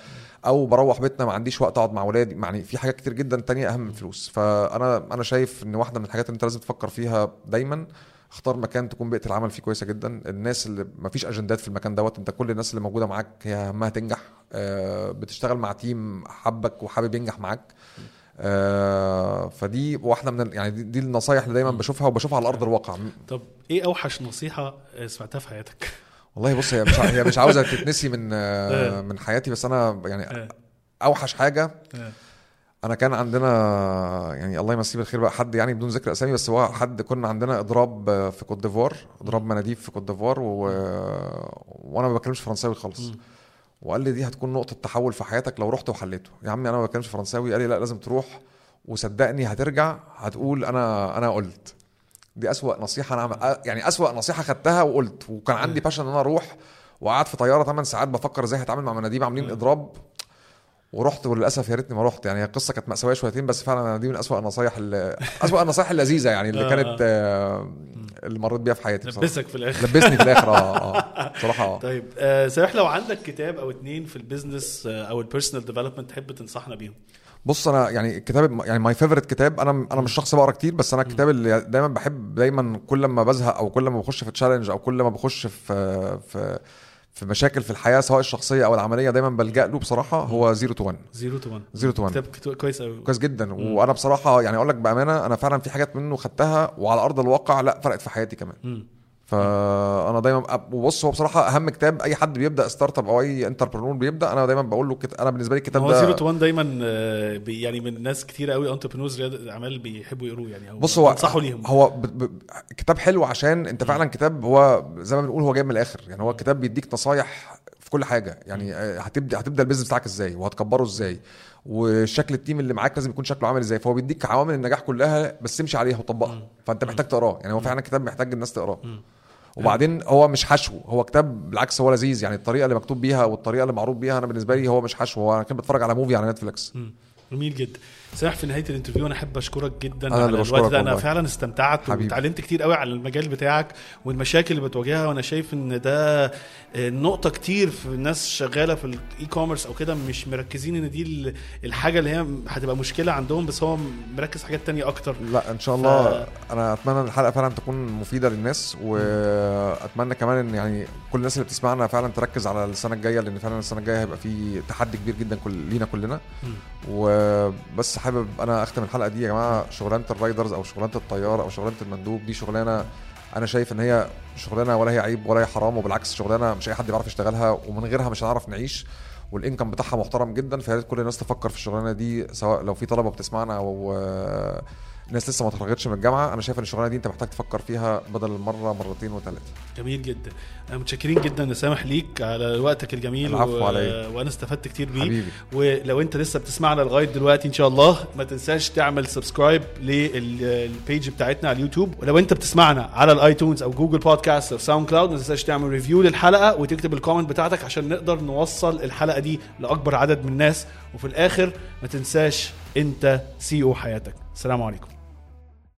أو بروح بيتنا ما عنديش وقت أقعد مع اولادي يعني في حاجات كتير جدا تانية أهم من الفلوس. فأنا أنا شايف إن واحدة من الحاجات اللي أنت لازم تفكر فيها دايما اختار مكان تكون بيئة العمل فيه كويسة جدا. الناس اللي ما فيش أجندات في المكان دوت أنت كل الناس اللي موجودة معاك هي همها تنجح. بتشتغل مع تيم حبك وحابب ينجح معاك آه، فدي واحدة من يعني دي, دي النصايح اللي دايما بشوفها وبشوفها على أرض الواقع طب إيه أوحش نصيحة آه، سمعتها في حياتك والله بص هي مش هي مش عاوزة تتنسي من آه، آه. من حياتي بس أنا يعني آه. أوحش حاجة آه. أنا كان عندنا يعني الله يمسيه بالخير بقى حد يعني بدون ذكر أسامي بس هو حد كنا عندنا إضراب في كوت ديفوار إضراب مناديب في كوت ديفوار و... وأنا ما بتكلمش فرنساوي خالص. وقال لي دي هتكون نقطة تحول في حياتك لو رحت وحليته. يا عمي أنا ما بتكلمش فرنساوي. قال لي لا لازم تروح. وصدقني هترجع هتقول أنا أنا قلت. دي أسوأ نصيحة أنا. يعني أسوأ نصيحة خدتها وقلت. وكان عندي passion إن أنا أروح. وقعدت في طيارة 8 ساعات بفكر إزاي هتعامل مع مناديب عاملين إضراب. ورحت وللأسف يا ريتني ما رحت. يعني القصة كانت مأساوية شويتين بس فعلا دي من أسوأ النصايح اللي أسوأ النصايح اللذيذة يعني اللي آه. كانت آه، اللي مريت بيها في حياتي بصراحة. لبسك في الآخر. لبسني في الآخر آه آه بصراحة آه. طيب آه سامح لو عندك كتاب أو اتنين في ال business آه أو ال personal development تحب تنصحنا بيهم؟ بص أنا يعني الكتاب يعني my favorite كتاب أنا أنا مش شخص بقرأ كتير بس أنا الكتاب اللي دايما بحب دايما كل ما بزهق أو كل ما بخش في challenge أو كل ما بخش في في في مشاكل في الحياة سواء الشخصية أو العملية دايما بلجأ له بصراحة هو 0 تو 1 0 تو 1 0 تو 1 كتاب كويس قوي كويس جدا. وأنا بصراحة يعني أقول لك بأمانة أنا فعلا في حاجات منه خدتها وعلى أرض الواقع لا فرقت في حياتي كمان. مم. فأنا دايما وبص هو بصراحة أهم كتاب أي حد بيبدأ startup أو أي entrepreneur بيبدأ أنا دايما بقول له كت... أنا بالنسبة لي الكتاب هو 0 ده تو 1 دايما آه، بي- يعني من ناس كتير قوي entrepreneurs الاعمال بيحبوا يقروه يعني أو بص هو ليهم. هو ب... ب... كتاب حلو عشان أنت فعلا كتاب هو زي ما بنقول هو جاي من الآخر يعني هو الكتاب بيديك نصايح في كل حاجة يعني آه، هتبدأ هتبدأ ال business بتاعك إزاي وهتكبره إزاي وشكل ال team اللي معاك لازم يكون شكله عامل إزاي فهو بيديك عوامل النجاح كلها بس تمشي عليها وطبقها فأنت محتاج تقراه يعني هو فعلا كتاب محتاج الناس تقراه. وبعدين هو مش حشو هو كتاب بالعكس هو لذيذ. يعني الطريقة اللي مكتوب بيها والطريقة اللي معروض بيها أنا بالنسبة لي هو مش حشو هو أنا كنت بتفرج على movie على نتفليكس. جميل جدا. سامح في نهاية ال interview أنا أحب أشكرك جدا أنا على الوقت ده أنا والله. فعلا استمتعت. وتعلمت كتير قوي على المجال بتاعك والمشاكل اللي بتواجهها وأنا شايف إن ده آه، نقطة كتير في الناس شغالة في ال e-commerce أو كده مش مركزين إن دي ال- الحاجة اللي هي هتبقى مشكلة عندهم بس هو مركز في حاجات تانية أكتر لا إن شاء الله أنا أتمنى إن الحلقة فعلا تكون مفيدة للناس وأتمنى كمان إن يعني كل الناس اللي بتسمعنا فعلا تركز على السنة الجاية لأن فعلا السنة الجاية هيبقى في تحدي كبير جدا كل لينا كلنا. وبس حابب أنا أختم الحلقة دي يا جماعة شغلانة الرايدرز أو شغلانة الطيار أو شغلانة المندوب. دي شغلانة أنا شايف إن هي شغلانة ولا هي عيب ولا هي حرام وبالعكس شغلانة مش أي حد بيعرف يشتغلها ومن غيرها مش هنعرف نعيش والإنكم بتاعها محترم جدا. فيا ريت كل الناس تفكر في الشغلانة دي سواء لو في طلبة بتسمعنا أو ناس لسه ما اتخرجتش من الجامعة. أنا شايف إن الشغلانة دي أنت محتاج تفكر فيها بدل المرة مرتين وثلاثه جميل جدا. متشكرين جدا يا سامح ليك على وقتك الجميل العفو عليا. وأنا استفدت كتير بيه. حبيبي. ولو أنت لسه بتسمعنا لغاية دلوقتي إن شاء الله ما تنساش تعمل subscribe لل page بتاعتنا على اليوتيوب. ولو أنت بتسمعنا على الآيتونز أو جوجل بودكاست أو ساوند كلاود ما تنساش تعمل review للحلقة وتكتب ال comment بتاعتك عشان نقدر نوصل الحلقة دي لأكبر عدد من الناس. وفي الآخر ما تنساش أنت CEO حياتك. السلام عليكم.